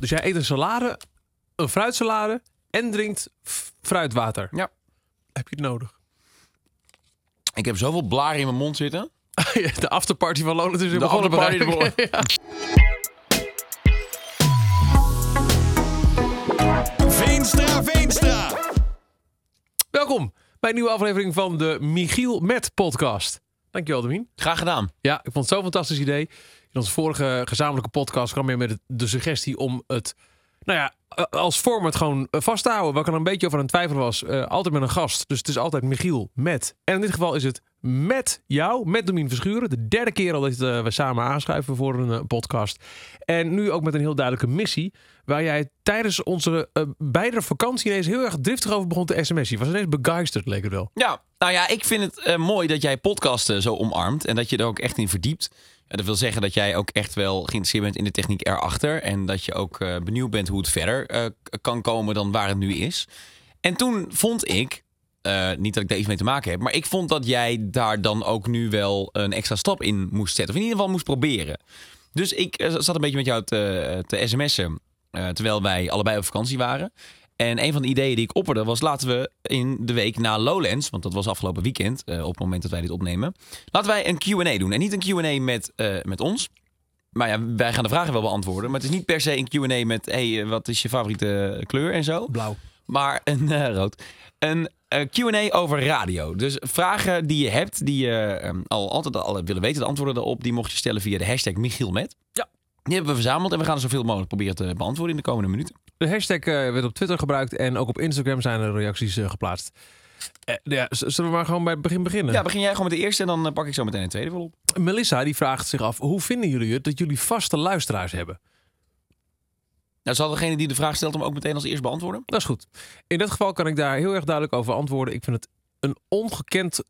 Dus jij eet een salade, een fruitsalade en drinkt fruitwater. Ja. Heb je het nodig? Ik heb zoveel blaren in mijn mond zitten. De afterparty van Lola is weer De begonnen. afterparty. Veenstra, Veenstra. Welkom bij een nieuwe aflevering van de Michiel Met podcast. Dankjewel, Domien. Graag gedaan. Ja, ik vond het zo'n fantastisch idee. In onze vorige gezamenlijke podcast kwam je met de suggestie om het, nou ja, als format gewoon eh, vast te houden. Waar ik er een beetje over aan het twijfelen was. Eh, altijd met een gast. Dus het is altijd Michiel met. En in dit geval is het met jou, met Domien Verschuren. De derde keer al dat eh, we samen aanschuiven voor een podcast. En nu ook met een heel duidelijke missie. Waar jij tijdens onze eh, beide vakantie ineens heel erg driftig over begon te sms'en. Je was ineens begeisterd, leek het wel. Ja, nou ja, ik vind het mooi dat jij podcasten zo omarmt en dat je er ook echt in verdiept. Dat wil zeggen dat jij ook echt wel geïnteresseerd bent in de techniek erachter. En dat je ook eh, benieuwd bent hoe het verder eh, kan komen dan waar het nu is. En toen vond ik, eh, niet dat ik daar iets mee te maken heb, maar ik vond dat jij daar dan ook nu wel een extra stap in moest zetten. Of in ieder geval moest proberen. Dus ik zat een beetje met jou te, te sms'en terwijl wij allebei op vakantie waren. En een van de ideeën die ik opperde was: laten we in de week na Lowlands, want dat was afgelopen weekend, eh, op het moment dat wij dit opnemen, laten wij een QA doen. En niet een QA met, eh, met ons. Maar ja, wij gaan de vragen wel beantwoorden. Maar het is niet per se een QA met: hey, eh, wat is je favoriete kleur en zo. Blauw. Maar een rood. Een QA over radio. Dus vragen die je hebt, die je eh, al altijd al willen weten, de antwoorden daarop, die mocht je stellen via de hashtag Michiel Met. Ja. Die hebben we verzameld en we gaan er zoveel mogelijk proberen te beantwoorden in de komende minuten. De hashtag eh, werd op Twitter gebruikt en ook op Instagram zijn er reacties eh, geplaatst. Eh, ja, zullen we maar gewoon bij het begin beginnen? Ja, begin jij gewoon met de eerste en dan pak ik zo meteen de tweede wel op. Melissa die vraagt zich af, hoe vinden jullie het dat jullie vaste luisteraars hebben? Nou, zal degene die de vraag stelt hem ook meteen als eerst beantwoorden? Dat is goed. In dat geval kan ik daar heel erg duidelijk over antwoorden. Ik vind het een ongekend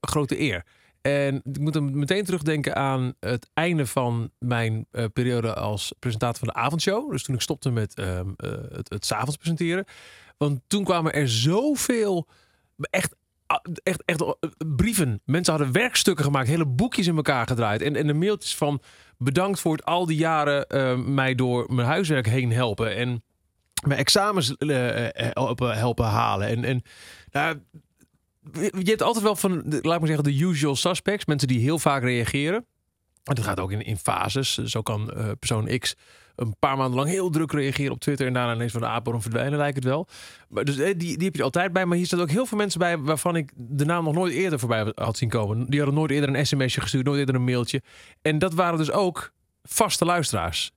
grote eer. En ik moet hem meteen terugdenken aan het einde van mijn eh, periode als presentator van de avondshow. Dus toen ik stopte met ehm, eh, het, het avonds presenteren. Want toen kwamen er zoveel echt, echt, echt eh, brieven. Mensen hadden werkstukken gemaakt, hele boekjes in elkaar gedraaid. En, en de mailtjes van bedankt voor het al die jaren eh, mij door mijn huiswerk heen helpen. En mijn examens helpen, helpen halen. En, en nou, je hebt altijd wel van, laat maar zeggen, de usual suspects. Mensen die heel vaak reageren. En dat gaat ook in, in fases. Zo kan eh, persoon X een paar maanden lang heel druk reageren op Twitter. En daarna ineens van de apenbodem verdwijnen, lijkt het wel. Maar dus, eh, die, die heb je altijd bij. Maar hier staan ook heel veel mensen bij waarvan ik de naam nog nooit eerder voorbij had zien komen. Die hadden nooit eerder een sms'je gestuurd, nooit eerder een mailtje. En dat waren dus ook vaste luisteraars.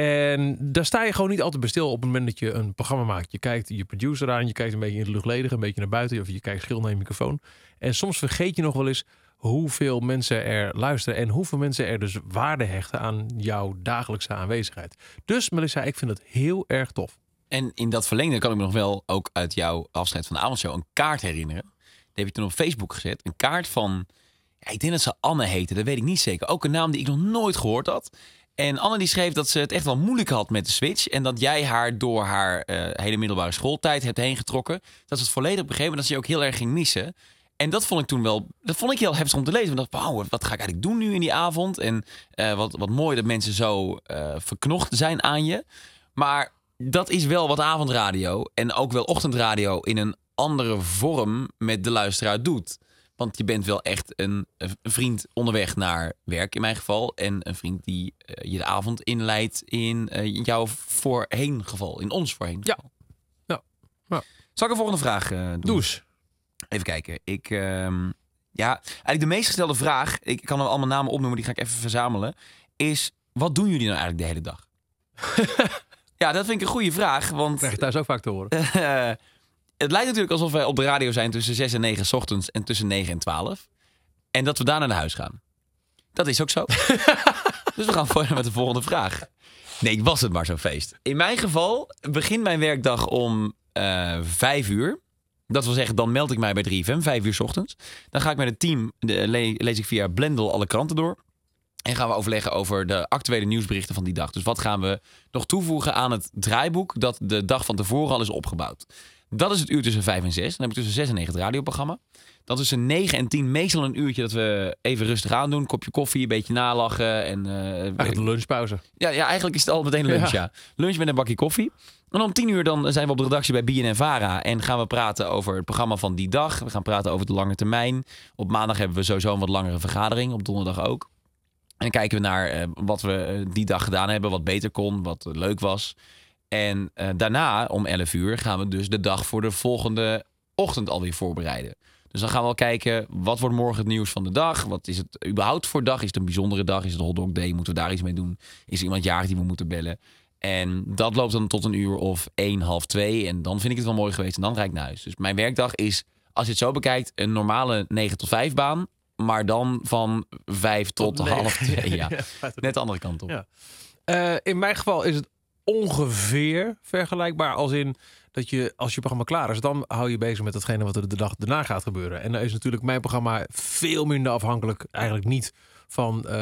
En daar sta je gewoon niet altijd bij stil op het moment dat je een programma maakt. Je kijkt je producer aan, je kijkt een beetje in de luchtledige, een beetje naar buiten. Of je kijkt schil naar je microfoon. En soms vergeet je nog wel eens hoeveel mensen er luisteren. En hoeveel mensen er dus waarde hechten aan jouw dagelijkse aanwezigheid. Dus Melissa, ik vind het heel erg tof. En in dat verlengde kan ik me nog wel ook uit jouw afscheid van de avondshow een kaart herinneren. Die heb je toen op Facebook gezet. Een kaart van, ik denk dat ze Anne heette, dat weet ik niet zeker. Ook een naam die ik nog nooit gehoord had. En Anne die schreef dat ze het echt wel moeilijk had met de Switch. En dat jij haar door haar eh, hele middelbare schooltijd hebt heen getrokken. Dat ze het volledig begreep en dat ze ook heel erg ging missen. En dat vond ik toen wel, dat vond ik heel heftig om te lezen. Ik dacht, wauw, wat ga ik eigenlijk doen nu in die avond? En eh, wat, wat mooi dat mensen zo eh, verknocht zijn aan je. Maar dat is wel wat avondradio en ook wel ochtendradio in een andere vorm met de luisteraar doet. Want je bent wel echt een, een vriend onderweg naar werk in mijn geval. En een vriend die eh, je de avond inleidt in eh, jouw voorheen geval. In ons voorheen Ja. geval. Ja. Ja. Zal ik een volgende vraag eh, doen? Doe eens. Even kijken. Ik, ehm, ja, eigenlijk de meest gestelde vraag, ik kan er allemaal namen opnoemen, die ga ik even verzamelen, is wat doen jullie nou eigenlijk de hele dag? ja, dat vind ik een goede vraag, want Krijg je thuis ook vaak te horen. het lijkt natuurlijk alsof wij op de radio zijn tussen 6 en 9 's ochtends en tussen 9 en 12. En dat we daarna naar huis gaan. Dat is ook zo. dus we gaan verder met de volgende vraag. Nee, was het maar zo'n feest. In mijn geval begint mijn werkdag om eh 5 uur. Dat wil zeggen, dan meld ik mij bij 3FM, 5 uur 's ochtends. Dan ga ik met het team, de, le- lees ik via Blendel alle kranten door. En gaan we overleggen over de actuele nieuwsberichten van die dag. Dus wat gaan we nog toevoegen aan het draaiboek dat de dag van tevoren al is opgebouwd. Dat is het uur tussen 5 en 6. Dan heb ik tussen 6 en 9 het radioprogramma. Dan tussen 9 en 10 meestal een uurtje dat we even rustig aan doen. Kopje koffie, een beetje nalachen. En, eh, Eigenlijk de lunchpauze. ja, ja, eigenlijk is het al meteen lunch, ja. Ja. Lunch met een bakje koffie. En om tien uur dan zijn we op de redactie bij BNN Vara. En gaan we praten over het programma van die dag. We gaan praten over de lange termijn. Op maandag hebben we sowieso een wat langere vergadering. Op donderdag ook. En dan kijken we naar eh, wat we eh, die dag gedaan hebben. Wat beter kon, wat eh, leuk was. En eh, daarna, om 11 uur, gaan we dus de dag voor de volgende ochtend alweer voorbereiden. Dus dan gaan we al kijken, wat wordt morgen het nieuws van de dag? Wat is het überhaupt voor dag? Is het een bijzondere dag? Is het Hot Dog Day? Moeten we daar iets mee doen? Is er iemand jarig die we moeten bellen? En dat loopt dan tot een uur of één, half twee. En dan vind ik het wel mooi geweest en dan rijd ik naar huis. Dus mijn werkdag is, als je het zo bekijkt, een normale 9 tot 5 baan. Maar dan van 5 tot, negen. half twee. Ja. Ja, Net de andere kant op. Ja. Eh, in mijn geval is het ongeveer vergelijkbaar als in dat je als je programma klaar is, dan hou je bezig met hetgene wat er de dag daarna gaat gebeuren. En dan is natuurlijk mijn programma veel minder afhankelijk, eigenlijk niet van eh,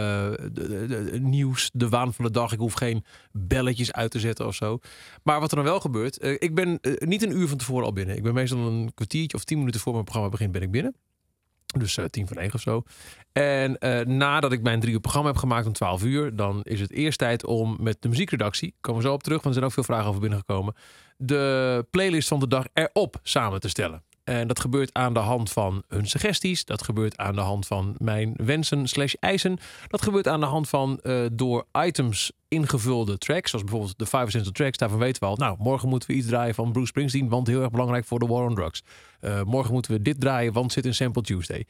de- nieuws, de waan van de dag. Ik hoef geen belletjes uit te zetten of zo. Maar wat er dan wel gebeurt, eh, ik ben eh, niet een uur van tevoren al binnen. Ik ben meestal een kwartiertje of tien minuten voor mijn programma begint, ben ik binnen. Dus eh, tien van negen of zo. En eh, nadat ik mijn drie uur programma heb gemaakt om 12 uur, dan is het eerst tijd om met de muziekredactie, komen we zo op terug, want er zijn ook veel vragen over binnengekomen, de playlist van de dag erop samen te stellen. En dat gebeurt aan de hand van hun suggesties. Dat gebeurt aan de hand van mijn wensen slash eisen. Dat gebeurt aan de hand van eh, door items ingevulde tracks. Zoals bijvoorbeeld de 5 Essential Tracks. Daarvan weten we al. Nou, morgen moeten we iets draaien van Bruce Springsteen. Want heel erg belangrijk voor de War on Drugs. Eh, morgen moeten we dit draaien, want zit in Sample Tuesday.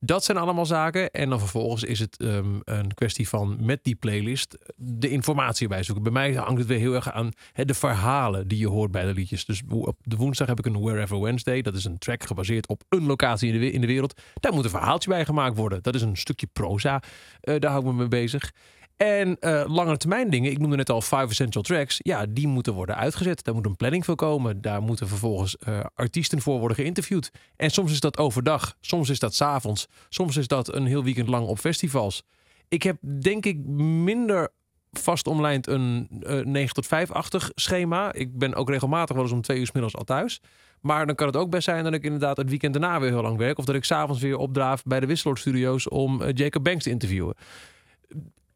Dat zijn allemaal zaken. En dan vervolgens is het ehm, een kwestie van met die playlist de informatie bij zoeken. Bij mij hangt het weer heel erg aan de verhalen die je hoort bij de liedjes. Dus op de woensdag heb ik een Wherever Wednesday. Dat is een track gebaseerd op een locatie in de, in de wereld. Daar moet een verhaaltje bij gemaakt worden. Dat is een stukje proza. Eh, daar hou ik me mee bezig. En eh langere termijn dingen, ik noemde net al Five Essential Tracks. Ja, die moeten worden uitgezet. Daar moet een planning voor komen. Daar moeten vervolgens eh, artiesten voor worden geïnterviewd. En soms is dat overdag, soms is dat 's avonds, soms is dat een heel weekend lang op festivals. Ik heb denk ik minder vast omlijnd een eh 9 tot 5-achtig schema. Ik ben ook regelmatig wel eens om twee uur 's middags al thuis. Maar dan kan het ook best zijn dat ik inderdaad het weekend daarna weer heel lang werk. Of dat ik s'avonds weer opdraaf bij de Wisseloord Studios om Jacob Banks te interviewen.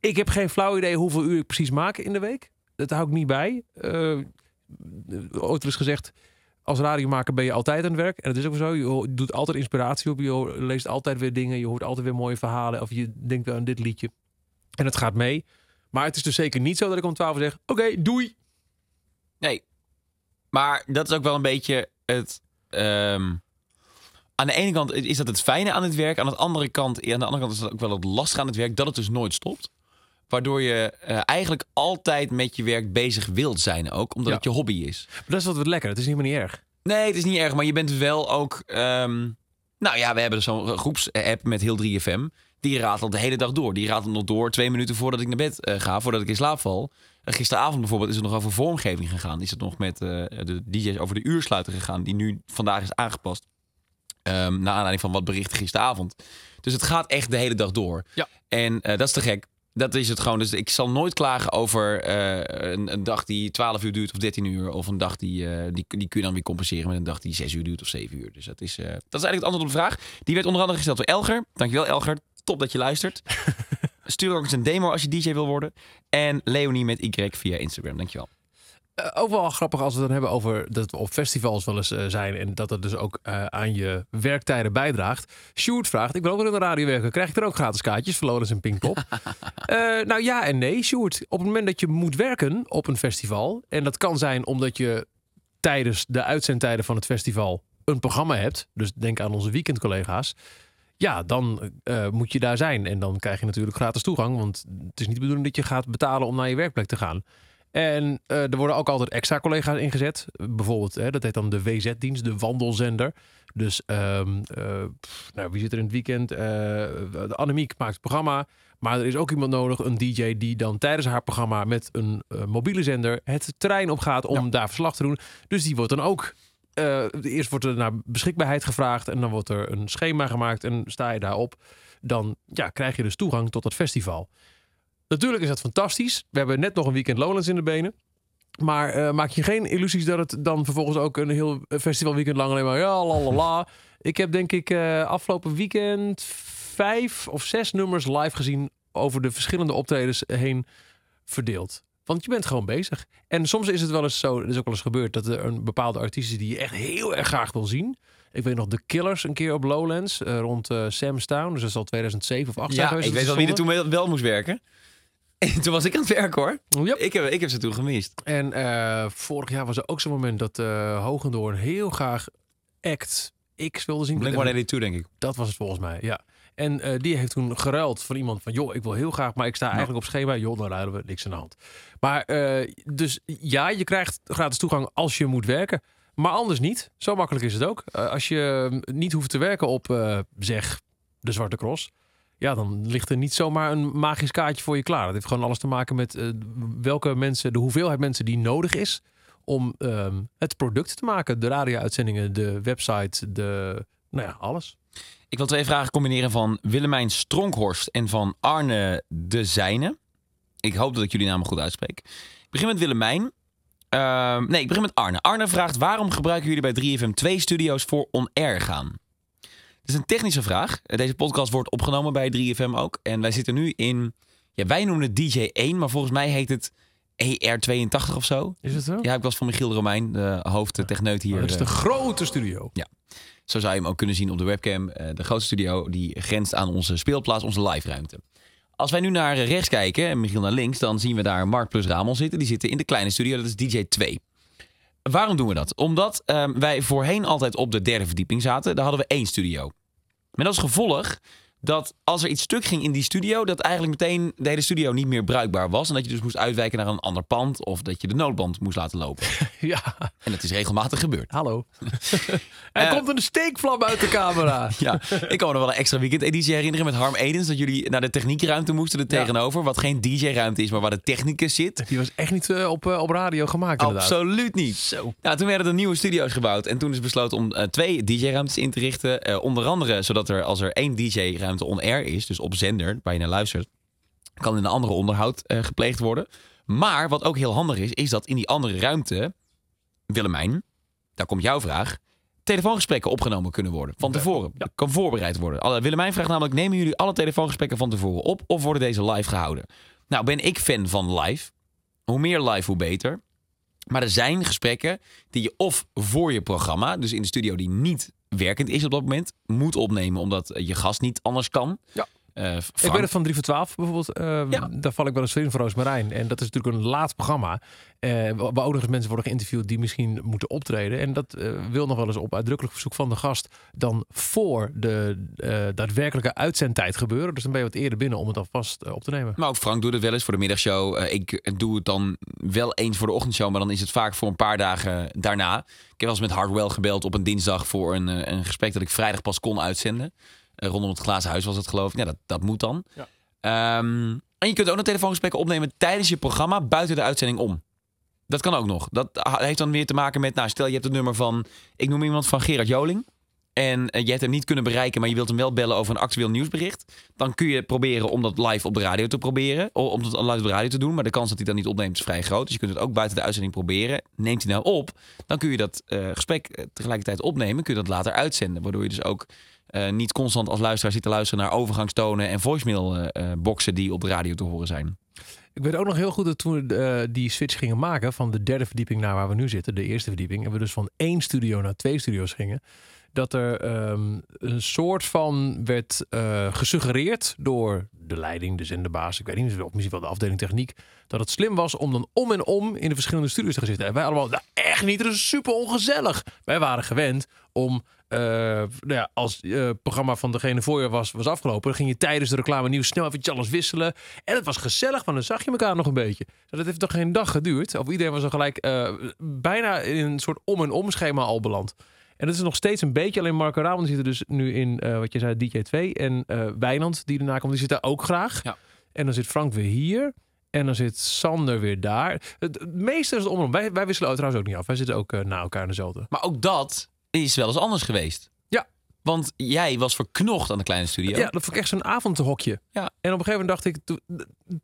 Ik heb geen flauw idee hoeveel uur ik precies maak in de week. Dat hou ik niet bij. Eh ooit gezegd, als radiomaker ben je altijd aan het werk. En dat is ook zo. Je doet altijd inspiratie op. Je leest altijd weer dingen. Je hoort altijd weer mooie verhalen. Of je denkt aan dit liedje. En het gaat mee. Maar het is dus zeker niet zo dat ik om 12 uur zeg... Oké, doei. Nee. Maar dat is ook wel een beetje het. ehm, aan de ene kant is dat het fijne aan het werk. Aan de andere kant, aan de andere kant is dat ook wel het lastige aan het werk. Dat het dus nooit stopt. Waardoor je eh, eigenlijk altijd met je werk bezig wilt zijn ook. Omdat Ja. het je hobby is. Maar dat is wat wat lekker. Het is helemaal niet erg. Nee, het is niet erg. Maar je bent wel ook... ehm, nou ja, we hebben zo'n groepsapp met heel 3FM. Die ratelt de hele dag door. Die ratelt nog door twee minuten voordat ik naar bed eh, ga. Voordat ik in slaap val. Eh, gisteravond bijvoorbeeld is het nog over vormgeving gegaan. Is het nog met de DJ's over de uursluiter gegaan. Die nu vandaag is aangepast. Ehm naar aanleiding van wat berichten gisteravond. Dus het gaat echt de hele dag door. Ja. En dat is te gek. Dat is het gewoon. Dus ik zal nooit klagen over eh, een, een dag die 12 uur duurt of 13 uur. Of een dag die, eh, die, die kun je dan weer compenseren met een dag die 6 uur duurt of 7 uur. Dus dat is, eh, dat is eigenlijk het antwoord op de vraag. Die werd onder andere gesteld door Elger. Dankjewel Elger. Top dat je luistert. Stuur ook eens een demo als je DJ wil worden. En Leonie met Y via Instagram. Dankjewel. Eh, ook wel grappig als we het dan hebben over dat we op festivals wel eens eh, zijn. En dat het dus ook eh, aan je werktijden bijdraagt. Sjoerd vraagt, ik wil ook wel in de radio werken. Krijg ik er ook gratis kaartjes voor Lodens en Pinkpop? Nou ja en nee, Sjoerd. Op het moment dat je moet werken op een festival. En dat kan zijn omdat je tijdens de uitzendtijden van het festival een programma hebt. Dus denk aan onze weekendcollega's. Ja, dan moet je daar zijn. En dan krijg je natuurlijk gratis toegang. Want het is niet de bedoeling dat je gaat betalen om naar je werkplek te gaan. En eh, er worden ook altijd extra collega's ingezet. Bijvoorbeeld, hè, dat heet dan de WZ-dienst, de wandelzender. Dus ehm, eh, pff, nou, wie zit er in het weekend? Eh, de Annemiek maakt het programma. Maar er is ook iemand nodig, een DJ, die dan tijdens haar programma met een mobiele zender het terrein op gaat om daar verslag te doen. Dus die wordt dan ook. eerst wordt er naar beschikbaarheid gevraagd en dan wordt er een schema gemaakt en sta je daarop. Dan ja, krijg je dus toegang tot het festival. Natuurlijk is dat fantastisch. We hebben net nog een weekend Lowlands in de benen. Maar eh, maak je geen illusies dat het dan vervolgens ook een heel festivalweekend lang alleen maar ja, la la la. ik heb denk ik eh, afgelopen weekend vijf of zes nummers live gezien over de verschillende optredens heen verdeeld. Want je bent gewoon bezig. En soms is het wel eens zo, er is ook wel eens gebeurd, dat er een bepaalde artiest is die je echt heel erg graag wil zien. Ik weet nog de Killers een keer op Lowlands eh, rond Sam's Town. Dus dat is al 2007 of 2008 zijn Ja, ik weet wel wie er toen wel moest werken. En toen was ik aan het werken hoor. Yep. Ik heb, ik heb ze toen gemist. En eh, vorig jaar was er ook zo'n moment dat eh Hogendoorn heel graag Act X wilde zien. Blink 182 denk ik. Dat was het volgens mij, ja. En eh, die heeft toen geruild van iemand van... joh, ik wil heel graag, maar ik sta eigenlijk op schema. Joh, dan ruilen we, niks aan de hand. Maar dus ja, je krijgt gratis toegang als je moet werken. Maar anders niet. Zo makkelijk is het ook. Als je mm, niet hoeft te werken op, zeg, de Zwarte Cross... ja, dan ligt er niet zomaar een magisch kaartje voor je klaar. Dat heeft gewoon alles te maken met eh, welke mensen... de hoeveelheid mensen die nodig is om ehm, het product te maken. De radio-uitzendingen, de website, de... Nou ja, alles. Ik wil twee vragen combineren van Willemijn Stronkhorst en van Arne de Zijne. Ik hoop dat ik jullie namen goed uitspreek. Ik begin met Willemijn. Ehm, nee, ik begin met Arne. Arne vraagt waarom gebruiken jullie bij 3FM twee studio's voor on-air gaan? Is een technische vraag. Deze podcast wordt opgenomen bij 3FM ook. En wij zitten nu in, ja, wij noemen het DJ1, maar volgens mij heet het ER82 of zo. Is het zo? Ja, ik was van Michiel Romein, de hoofdtechneut hier. Oh, dat is eh, de grote studio. zo zou je hem ook kunnen zien op de webcam. Eh, de grootste studio die grenst aan onze speelplaats, onze live ruimte. Als wij nu naar eh, rechts kijken en Michiel naar links, dan zien we daar Mark plus Ramon zitten. Die zitten in de kleine studio, dat is DJ 2. Waarom doen we dat? Omdat ehm, wij voorheen altijd op de derde verdieping zaten. Daar hadden we één studio. Met als gevolg dat als er iets stuk ging in die studio, dat eigenlijk meteen de hele studio niet meer bruikbaar was. En dat je dus moest uitwijken naar een ander pand of dat je de noodband moest laten lopen. Ja, En dat is regelmatig gebeurd. hallo. er Eh, komt een steekvlam uit de camera. Ja, ik kan me nog wel een extra weekendeditie herinneren met Harm Edens. Dat jullie naar de techniekruimte moesten er Ja. tegenover. Wat geen DJ-ruimte is, maar waar de technicus zit. Die was echt niet eh, op, eh, op radio gemaakt inderdaad. Absoluut niet. Zo. Nou, toen werden er nieuwe studio's gebouwd. En toen is besloten om twee DJ-ruimtes in te richten. Onder andere zodat er als er één DJ-ruimte on-air is, dus op zender, waar je naar luistert, kan in een andere onderhoud eh, gepleegd worden. Maar wat ook heel handig is, is dat in die andere ruimte, Willemijn, daar komt jouw vraag, telefoongesprekken opgenomen kunnen worden. Van tevoren. Ja. Kan voorbereid worden. Willemijn vraagt namelijk, nemen jullie alle telefoongesprekken van tevoren op of worden deze live gehouden? Nou, ben ik fan van live. Hoe meer live, hoe beter. Maar er zijn gesprekken die je of voor je programma, dus in de studio die niet werkend is op dat moment, moet opnemen omdat je gast niet anders kan. Ja. Eh, Ik weet het van 3 voor 12 bijvoorbeeld. eh, Ja. Daar val ik wel eens in voor Roosmarijn. En dat is natuurlijk een laat programma. eh, waar ook nog eens mensen worden geïnterviewd die misschien moeten optreden. En dat eh, wil nog wel eens op uitdrukkelijk verzoek van de gast dan voor de daadwerkelijke uitzendtijd gebeuren. Dus dan ben je wat eerder binnen om het alvast op te nemen. Maar ook Frank doet het wel eens voor de middagshow. Ik doe het dan wel eens voor de ochtendshow, maar dan is het vaak voor een paar dagen daarna. Ik heb wel eens met Hardwell gebeld op een dinsdag voor een, een gesprek dat ik vrijdag pas kon uitzenden. Eh, rondom het glazen huis was het geloof ik. Ja, dat, dat moet dan. Ja. Ehm, en je kunt ook nog telefoongesprekken opnemen tijdens je programma buiten de uitzending om. Dat kan ook nog. Dat heeft dan weer te maken met, nou stel je hebt het nummer van, ik noem iemand van Gerard Joling. En eh, je hebt hem niet kunnen bereiken, maar je wilt hem wel bellen over een actueel nieuwsbericht. Dan kun je proberen om dat live op de radio te proberen. Om dat live op de radio te doen. Maar de kans dat hij dat niet opneemt is vrij groot. Dus je kunt het ook buiten de uitzending proberen. Neemt hij nou op, dan kun je dat eh, gesprek tegelijkertijd opnemen. Kun je dat later uitzenden. Waardoor je dus ook niet constant als luisteraar zit te luisteren naar overgangstonen en voicemail eh, eh, die op de radio te horen zijn. Ik weet ook nog heel goed dat toen we eh, die switch gingen maken van de derde verdieping naar waar we nu zitten, de eerste verdieping, en we dus van één studio naar twee studio's gingen, dat er ehm, een soort van werd eh, gesuggereerd door de leiding, de zenderbaas, ik weet niet, of misschien wel de afdeling techniek, dat het slim was om dan om en om in de verschillende studio's te gaan zitten. En wij allemaal, nou echt niet, dat is super ongezellig. Wij waren gewend om, eh, nou ja, als het programma van degene voor je was, was afgelopen, dan ging je tijdens de reclame nieuws snel eventjes alles wisselen. En het was gezellig, want dan zag je elkaar nog een beetje. Dat heeft toch geen dag geduurd? Of iedereen was al gelijk eh, bijna in een soort om- en om schema al beland. En dat is nog steeds een beetje. Alleen Marco Ramon zit er dus nu in, eh, wat je zei, DJ2. En eh Wijnand, die erna komt, die zit daar ook graag. Ja. En dan zit Frank weer hier. En dan zit Sander weer daar. Het, meeste is het om en om. Wij, wij wisselen trouwens ook niet af. Wij zitten ook eh, na elkaar in dezelfde. Maar ook dat is wel eens anders geweest. Ja. Want jij was verknocht aan de kleine studio. Ja, dat vond ik echt zo'n avondhokje. Ja. En op een gegeven moment dacht ik, to-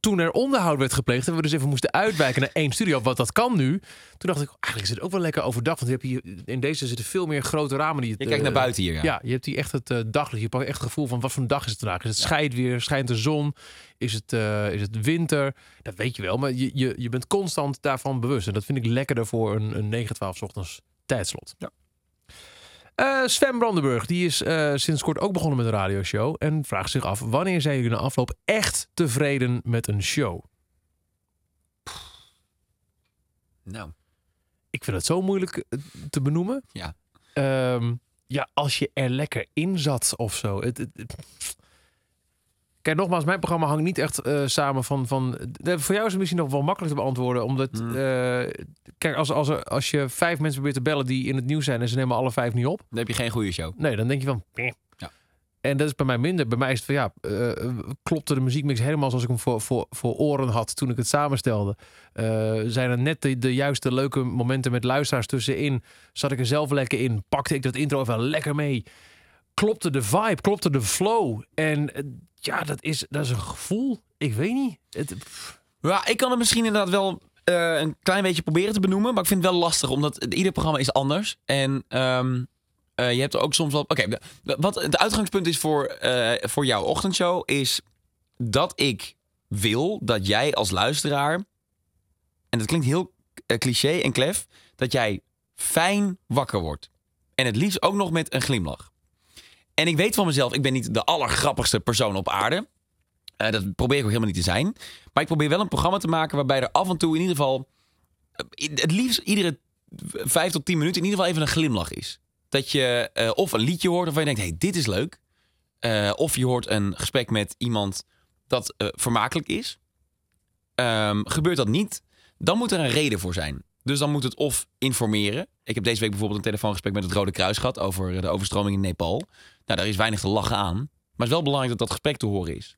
toen er onderhoud werd gepleegd... en we dus even moesten uitwijken naar één studio, wat dat kan nu... toen dacht ik, eigenlijk is het ook wel lekker overdag. Want je hebt hier, in deze zitten veel meer grote ramen. Die het, Je kijkt naar eh, buiten hier. Ja. Ja, je hebt hier echt het eh, daglicht. Je pakt echt het gevoel van wat voor een dag is het vandaag. Is het schijnt weer, schijnt de zon? Is het, eh, is het winter? Dat weet je wel, maar je, je, je bent constant daarvan bewust. En dat vind ik lekkerder voor een, een 9, 12 's ochtends tijdslot. Ja. Eh, Sven Brandenburg, die is eh, sinds kort ook begonnen met een radioshow. En vraagt zich af, wanneer zijn jullie na afloop echt tevreden met een show? Nou, Ik vind het zo moeilijk eh, te benoemen. Ja. Ehm, ja, als je er lekker in zat of zo. Het, het- het- Kijk, nogmaals, mijn programma hangt niet echt eh, samen van... van voor jou is het misschien nog wel makkelijk te beantwoorden. Omdat, Hmm. eh, kijk, als, als, er, als je vijf mensen probeert te bellen die in het nieuws zijn... en ze nemen alle vijf niet op. dan heb je geen goede show. Nee, dan denk je van... Ja. En dat is bij mij minder. Bij mij is het van ja, eh, klopte de muziekmix helemaal zoals ik hem voor, voor, voor oren had toen ik het samenstelde. Zijn er net de, de juiste leuke momenten met luisteraars tussenin? Zat ik er zelf lekker in? Pakte ik dat intro even lekker mee? Klopte de vibe? Klopte de flow? En ja, dat is, dat is een gevoel. Ik weet niet. Het, Ja, ik kan het misschien inderdaad wel eh, een klein beetje proberen te benoemen. Maar ik vind het wel lastig, omdat ieder programma is anders. En ehm, eh, je hebt er ook soms wel... Oké, wat het uitgangspunt is voor, eh, voor jouw ochtendshow... is dat ik wil dat jij als luisteraar... en dat klinkt heel cliché en klef... dat jij fijn wakker wordt. En het liefst ook nog met een glimlach. En ik weet van mezelf, ik ben niet de allergrappigste persoon op aarde. Eh, dat probeer ik ook helemaal niet te zijn. Maar ik probeer wel een programma te maken waarbij er af en toe in ieder geval... eh, Het liefst iedere vijf tot tien minuten in ieder geval even een glimlach is. Dat je eh, of een liedje hoort waarvan je denkt, hey, dit is leuk. Of je hoort een gesprek met iemand dat vermakelijk is. Ehm, gebeurt dat niet, dan moet er een reden voor zijn. Dus dan moet het of informeren. Ik heb deze week bijvoorbeeld een telefoongesprek met het Rode Kruis gehad over de overstroming in Nepal. Nou, daar is weinig te lachen aan. Maar het is wel belangrijk dat dat gesprek te horen is.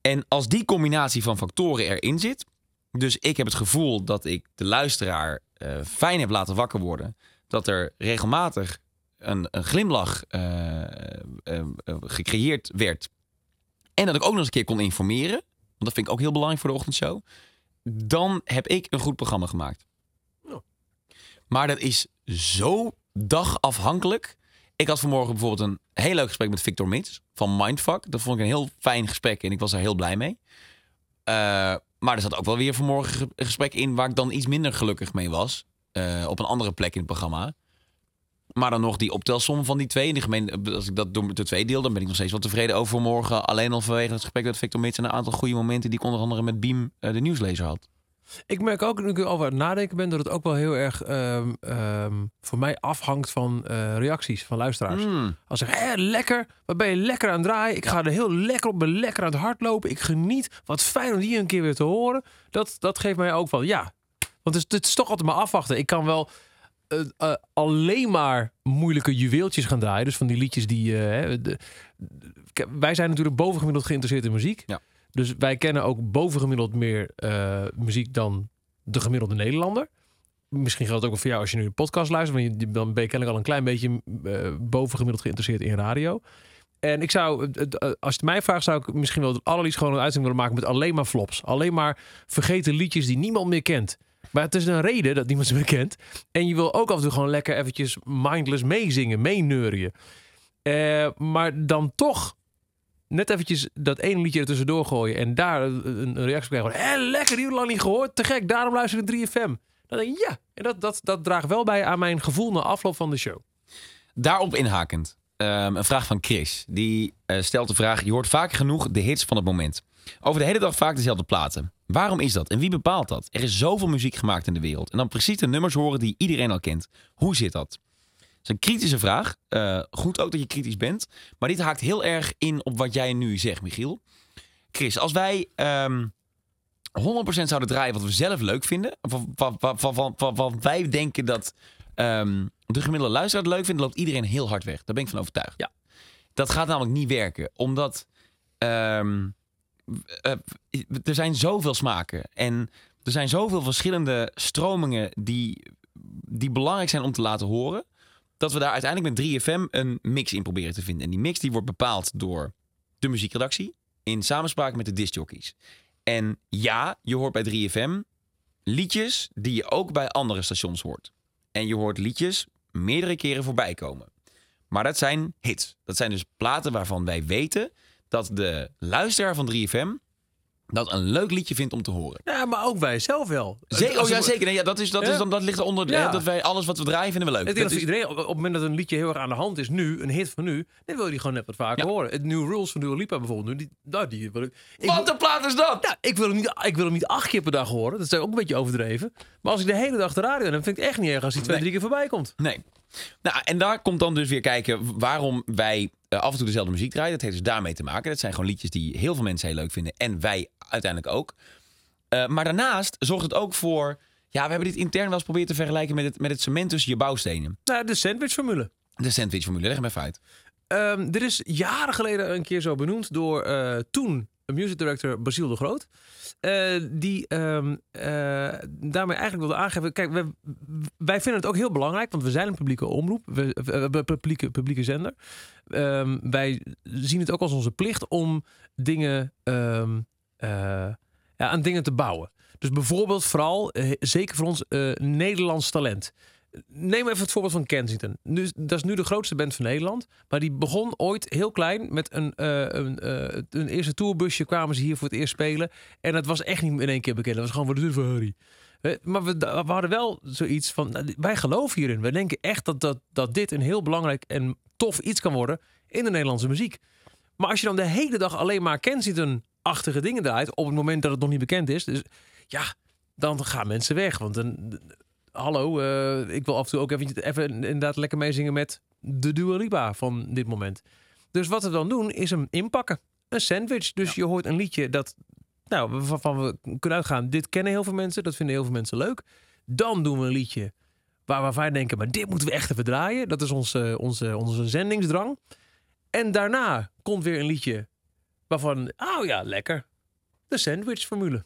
En als die combinatie van factoren erin zit, dus ik heb het gevoel dat ik de luisteraar eh, fijn heb laten wakker worden, dat er regelmatig een, een glimlach eh, eh, gecreëerd werd en dat ik ook nog eens een keer kon informeren, want dat vind ik ook heel belangrijk voor de ochtendshow, dan heb ik een goed programma gemaakt. Maar dat is zo dagafhankelijk. Ik had vanmorgen bijvoorbeeld een heel leuk gesprek met Victor Mits van Mindfuck. Dat vond ik een heel fijn gesprek en ik was er heel blij mee. Eh, maar er zat ook wel weer vanmorgen ge- een gesprek in waar ik dan iets minder gelukkig mee was. eh, op een andere plek in het programma. Maar dan nog die optelsom van die twee. En die gemeen, als ik dat door de twee deel, dan ben ik nog steeds wel tevreden over morgen. Alleen al vanwege het gesprek met Victor Mits en een aantal goede momenten die ik onder andere met Beam, eh, de nieuwslezer, had. Ik merk ook, nu ik over het nadenken ben, dat het ook wel heel erg ehm, ehm, voor mij afhangt van eh, reacties van luisteraars. Mm. Als zeggen, hé, lekker, wat ben je lekker aan het draaien? Ik ga er heel lekker op, ben lekker aan het hardlopen. Ik geniet. Wat fijn om die een keer weer te horen. Dat, dat geeft mij ook van, ja. Want het is, het is toch altijd maar afwachten. Ik kan wel eh, eh, alleen maar moeilijke juweeltjes gaan draaien. Dus van die liedjes die... hè, de- de- Kijk, wij zijn natuurlijk bovengemiddeld geïnteresseerd in muziek. Ja. Dus wij kennen ook bovengemiddeld meer eh, muziek dan de gemiddelde Nederlander. Misschien geldt het ook voor jou als je nu een podcast luistert. Want je, dan ben je kennelijk al een klein beetje eh, bovengemiddeld geïnteresseerd in radio. En ik zou, eh, als je het mij vraagt, zou ik misschien wel het allerliefst gewoon een uitzending willen maken met alleen maar flops. Alleen maar vergeten liedjes die niemand meer kent. Maar het is een reden dat niemand ze meer kent. En je wil ook af en toe gewoon lekker eventjes mindless meezingen, meeneurien. Eh, maar dan toch net eventjes dat ene liedje er tussendoor gooien en daar een, reactie krijgen hé, lekker, die lang niet gehoord, te gek, daarom luister ik 3FM. Dan denk ik, ja, en dat, dat, dat draagt wel bij aan mijn gevoel na afloop van de show. Daarop inhakend. ehm, een vraag van Chris. Die eh, stelt de vraag: Je hoort vaak genoeg de hits van het moment. Over de hele dag vaak dezelfde platen. Waarom is dat en wie bepaalt dat? Er is zoveel muziek gemaakt in de wereld. En dan precies de nummers horen die iedereen al kent. Hoe zit dat? Is een kritische vraag. Eh, goed ook dat je kritisch bent. Maar dit haakt heel erg in op wat jij nu zegt, Michiel. Chris, als wij ehm 100% zouden draaien wat we zelf leuk vinden. Wat wij denken dat ehm, de gemiddelde luisteraar het leuk vindt, loopt iedereen heel hard weg. Daar ben ik van overtuigd. Ja. Dat gaat namelijk niet werken. Omdat ehm, eh, er zijn zoveel smaken. En er zijn zoveel verschillende stromingen die, die belangrijk zijn om te laten horen. Dat we daar uiteindelijk met 3FM een mix in proberen te vinden. En die mix die wordt bepaald door de muziekredactie in samenspraak met de discjockeys. En ja, je hoort bij 3FM liedjes die je ook bij andere stations hoort. En je hoort liedjes meerdere keren voorbij komen. Maar dat zijn hits. Dat zijn dus platen waarvan wij weten dat de luisteraar van 3FM dat een leuk liedje vindt om te horen. Ja, maar ook wij zelf wel. Zeker, Als oh ja, zeker. Nee, ja, dat, is, dat, Ja. is dan, dat ligt eronder. Ja. hè, Dat wij alles wat we draaien vinden we leuk. Ik denk Dat dat voor is- iedereen, op op het moment dat een liedje heel erg aan de hand is nu, een hit van nu, dan wil je die gewoon net wat vaker Ja. horen. Het New Rules van Dua Lipa bijvoorbeeld nu, die, nou, die wil ik... ik Wat een plaat is dat? ja, ik wil, hem niet, ik wil hem niet acht keer per dag horen. Dat is ook een beetje overdreven. Maar als ik de hele dag de radio dan vind ik het echt niet erg als die twee, Nee. drie keer voorbij komt. Nee. Nou, en daar komt dan dus weer kijken waarom wij eh, af en toe dezelfde muziek draaien. Dat heeft dus daarmee te maken. Dat zijn gewoon liedjes die heel veel mensen heel leuk vinden. En wij uiteindelijk ook. Eh, maar daarnaast zorgt het ook voor... Ja, we hebben dit intern wel eens proberen te vergelijken met het, met het cement tussen je bouwstenen. Nou, de sandwichformule. De sandwichformule, leg hem even uit. Ehm dit is jaren geleden een keer zo benoemd door eh, toen music director Basiel de Groot. Eh, die ehm, eh, daarmee eigenlijk wilde aangeven. Kijk, wij, vinden het ook heel belangrijk, want we zijn een publieke omroep, we, we- publieke, publieke zender. Ehm, wij zien het ook als onze plicht om dingen, ehm, eh, ja, aan dingen te bouwen. Dus bijvoorbeeld vooral, zeker voor ons, eh, Nederlands talent. Neem even het voorbeeld van Kensington. Nu, dat is nu de grootste band van Nederland. Maar die begon ooit heel klein met een, eh, een, eh, een eerste tourbusje. Kwamen ze hier voor het eerst spelen. En dat was echt niet in één keer bekend. Dat was gewoon voor de van Harry. Maar we, we hadden wel zoiets van, nou, wij geloven hierin. We denken echt dat, dat, dat dit een heel belangrijk en tof iets kan worden in de Nederlandse muziek. Maar als je dan de hele dag alleen maar Kensington-achtige dingen draait, op het moment dat het nog niet bekend is, dus ja, dan gaan mensen weg. Want dan, hallo, eh, ik wil af en toe ook even, even inderdaad lekker meezingen met de Dua Lipa van dit moment. Dus wat we dan doen, is hem inpakken. Een sandwich. Dus je hoort een liedje dat, nou, waarvan we kunnen uitgaan, dit kennen heel veel mensen, dat vinden heel veel mensen leuk. Dan doen we een liedje waar, waar wij denken, maar dit moeten we echt even draaien. Dat is onze, onze, onze zendingsdrang. En daarna komt weer een liedje waarvan, oh ja, lekker. De sandwich-formule.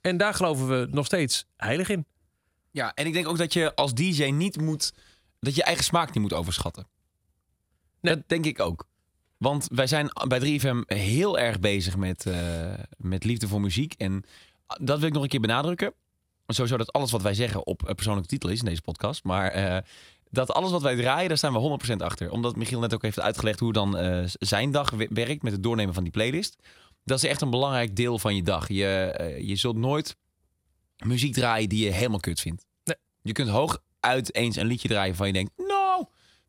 En daar geloven we nog steeds heilig in. Ja, en ik denk ook dat je als DJ niet moet... dat je eigen smaak niet moet overschatten. Nee. Dat denk ik ook. Want wij zijn bij 3FM heel erg bezig met, eh, met liefde voor muziek. En dat wil ik nog een keer benadrukken. Sowieso dat alles wat wij zeggen op persoonlijke titel is in deze podcast. Maar eh, dat alles wat wij draaien, daar staan we 100% achter. Omdat Michiel net ook heeft uitgelegd hoe dan eh, zijn dag we- werkt met het doornemen van die playlist. Dat is echt een belangrijk deel van je dag. Je, je zult nooit muziek draaien die je helemaal kut vindt. Nee. Je kunt hooguit eens een liedje draaien van je denkt, nou,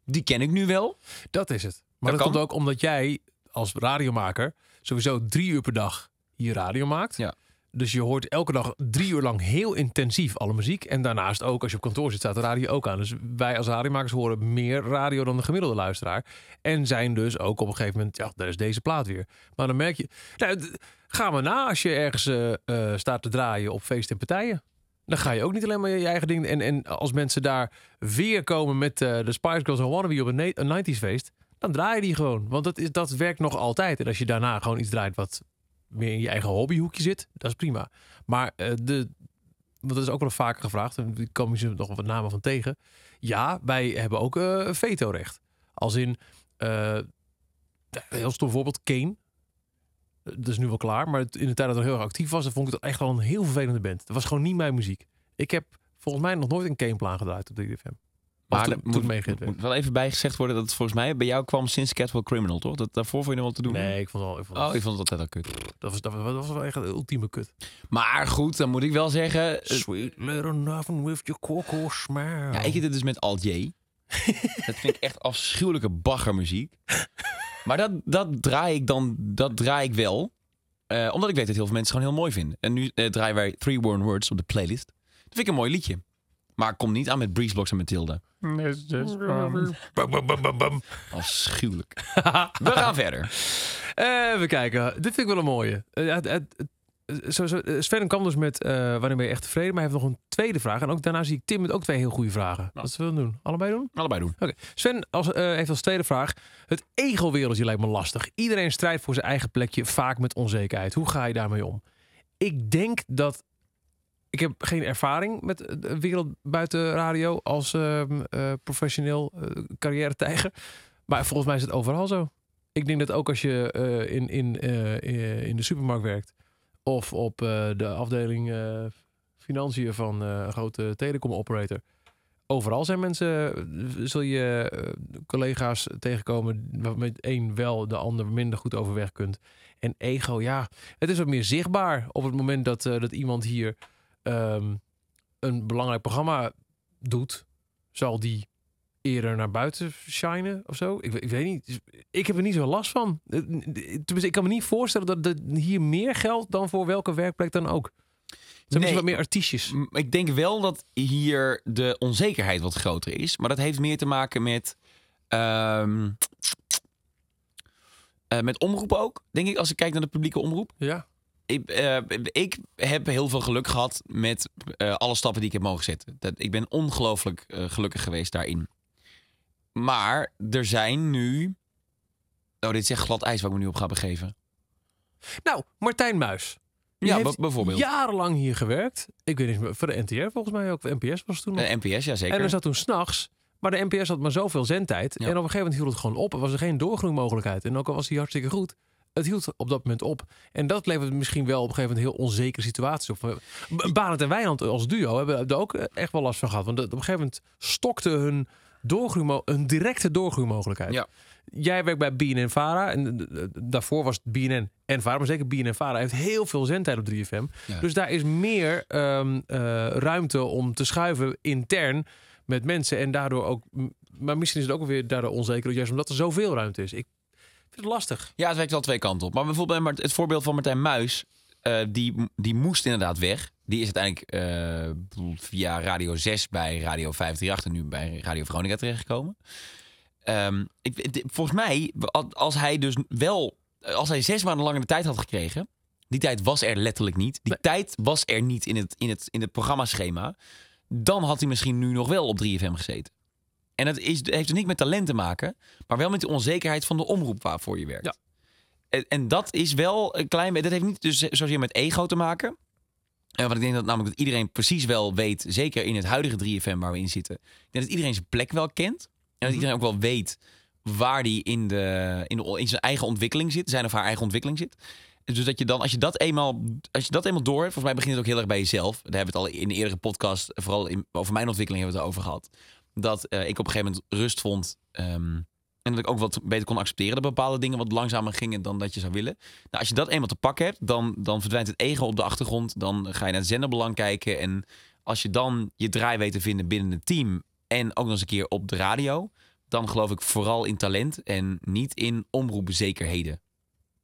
die ken ik nu wel. Dat is het. Maar Dat komt ook omdat jij als radiomaker sowieso drie uur per dag hier radio maakt. Ja. Dus je hoort elke dag drie uur lang heel intensief alle muziek. En daarnaast ook, als je op kantoor zit, staat de radio ook aan. Dus wij als radiomakers horen meer radio dan de gemiddelde luisteraar. En zijn dus ook op een gegeven moment, ja, daar is deze plaat weer. Maar dan merk je, nou, ga maar na als je ergens eh, eh, staat te draaien op feesten en partijen. Dan ga je ook niet alleen maar je eigen ding. En, en als mensen daar weer komen met eh, de Spice Girls en Wannabe op een, ne- een 90s feest, dan draai je die gewoon. Want dat, is, dat werkt nog altijd. En als je daarna gewoon iets draait wat meer in je eigen hobbyhoekje zit, dat is prima. Maar de, want dat is ook wel vaker gevraagd, en ik kom je nog wat namen van tegen. Ja, wij hebben ook eh vetorecht. Als in, een heel voorbeeld, Kane. Dat is nu wel klaar, maar het- in de tijd dat hij heel erg actief was, dan vond ik het echt wel een heel vervelende band. Dat was gewoon niet mijn muziek. Ik heb volgens mij nog nooit een Kane-plan gedraaid op 3FM. Maar Maar toen moet, werd. moet wel even bijgezegd worden dat het volgens mij bij jou kwam sinds Catwell Criminal, toch? Dat, daarvoor vond je nog wat te doen? Nee, ik vond, wel, ik vond, Oh, ik vond het altijd al kut. dat, was, dat, was, dat was wel echt een ultieme kut. Maar goed, dan moet ik wel zeggen... eh, Sweet little nothing with your cocoa smile. Ja, ik heb het dus met Alt J. dat vind ik echt afschuwelijke baggermuziek. Maar dat, dat draai ik dan, dat draai ik wel. Eh, omdat ik weet dat heel veel mensen het gewoon heel mooi vinden. En nu eh, draaien wij Three Worn Words op de playlist. Dat vind ik een mooi liedje. Maar kom niet aan met Breeze Blocks en Matilda. Bam, bam. Afschuwelijk. We gaan verder. Even kijken. Dit vind ik wel een mooie. Het- het- het- zo, zo, eh, Sven kwam dus met eh, wanneer ben je echt tevreden? Maar hij heeft nog een tweede vraag. En ook daarna zie ik Tim met ook twee heel goede vragen. Wat zullen we doen? Allebei doen? Allebei doen. Oké. Sven als, eh, heeft als tweede vraag. Het ego-wereldje lijkt me lastig. Iedereen strijdt voor zijn eigen plekje, vaak met onzekerheid. Hoe ga je daarmee om? Ik denk dat ik heb geen ervaring met de wereld buiten radio als ehm, eh, professioneel carrière-tijger. Maar volgens mij is het overal zo. Ik denk dat ook als je in, in, in de supermarkt werkt of op eh, de afdeling eh, financiën van eh, een grote telecom operator. Overal zijn mensen, zul je collega's tegenkomen waarmee een wel, de ander minder goed overweg kunt. En ego, ja, het is wat meer zichtbaar op het moment dat, dat iemand hier ehm, een belangrijk programma doet, zal die eerder naar buiten shinen of zo. Ik, ik weet niet. Ik heb er niet zo last van. Eh, Tenminste, ik kan me niet voorstellen dat, dat hier meer geldt dan voor welke werkplek dan ook. Het zijn Nee. wat meer artiestjes. Ik denk wel dat hier de onzekerheid wat groter is. Maar dat heeft meer te maken met. eh, met omroep ook, denk ik, als ik kijk naar de publieke omroep. Ja. Ik, eh, ik heb heel veel geluk gehad met alle stappen die ik heb mogen zetten. Dat, ik ben ongelooflijk gelukkig geweest daarin. Maar er zijn nu. Oh, dit is echt glad ijs waar ik me nu op ga begeven. Nou, Martijn Muis. Die Ja, heeft bijvoorbeeld. jarenlang hier gewerkt. Ik weet niet, voor de NTR volgens mij ook. De NPS was toen nog. Eh, NPS, ja zeker. En er zat toen s'nachts. Maar de NPS had maar zoveel zendtijd. Ja. En op een gegeven moment hield het gewoon op. Er was er geen doorgroeimogelijkheid. En ook al was hij hartstikke goed. Het hield op dat moment op. En dat levert misschien wel op een gegeven moment heel onzekere situaties op. Barend en Wijnand als duo hebben er ook echt wel last van gehad. Want op een gegeven moment stokte hun, doorgroeimo- hun directe doorgroeimogelijkheid. Ja. Jij werkt bij BNN Vara. En eh, daarvoor was het BNN en Vara. Maar zeker BNN Vara heeft heel veel zendtijd op 3FM. Ja. Dus daar is meer ehm, eh, ruimte om te schuiven intern met mensen. En daardoor ook... Maar misschien is het ook weer daardoor onzeker. Juist omdat er zoveel ruimte is. Ik vind het lastig. Ja, het werkt wel twee kanten op. Maar bijvoorbeeld het voorbeeld van Martijn Muis, eh, die, die moest inderdaad weg. Die is uiteindelijk eh, via Radio 6 bij Radio 538 en nu bij Radio Veronica terechtgekomen. Ehm, ik, volgens mij, als hij dus wel, als hij zes maanden langer de tijd had gekregen, die tijd was er letterlijk niet. Die Nee. tijd was er niet in het, in het, in het programmaschema. Dan had hij misschien nu nog wel op 3FM gezeten. En het is, heeft dus niet met talent te maken, maar wel met de onzekerheid van de omroep waarvoor je werkt. Ja. En, dat is wel een klein beetje. Dat heeft niet dus zozeer met ego te maken. En want ik denk dat namelijk dat iedereen precies wel weet, zeker in het huidige 3FM waar we in zitten, ik denk dat iedereen zijn plek wel kent. En dat iedereen ook wel weet waar die in, de, in, de, in zijn eigen ontwikkeling zit, zijn of haar eigen ontwikkeling zit. Dus dat je dan, als je dat eenmaal, als je dat eenmaal door hebt, volgens mij begint het ook heel erg bij jezelf. Daar hebben we het al in de eerdere podcast, vooral in, over mijn ontwikkeling hebben we het over gehad. Dat eh, ik op een gegeven moment rust vond. ehm, en dat ik ook wat beter kon accepteren dat bepaalde dingen wat langzamer gingen dan dat je zou willen. Nou, als je dat eenmaal te pakken hebt, dan, dan verdwijnt het ego op de achtergrond. Dan ga je naar het zenderbelang kijken. En als je dan je draai weet te vinden binnen het team en ook nog eens een keer op de radio, dan geloof ik vooral in talent en niet in omroepzekerheden.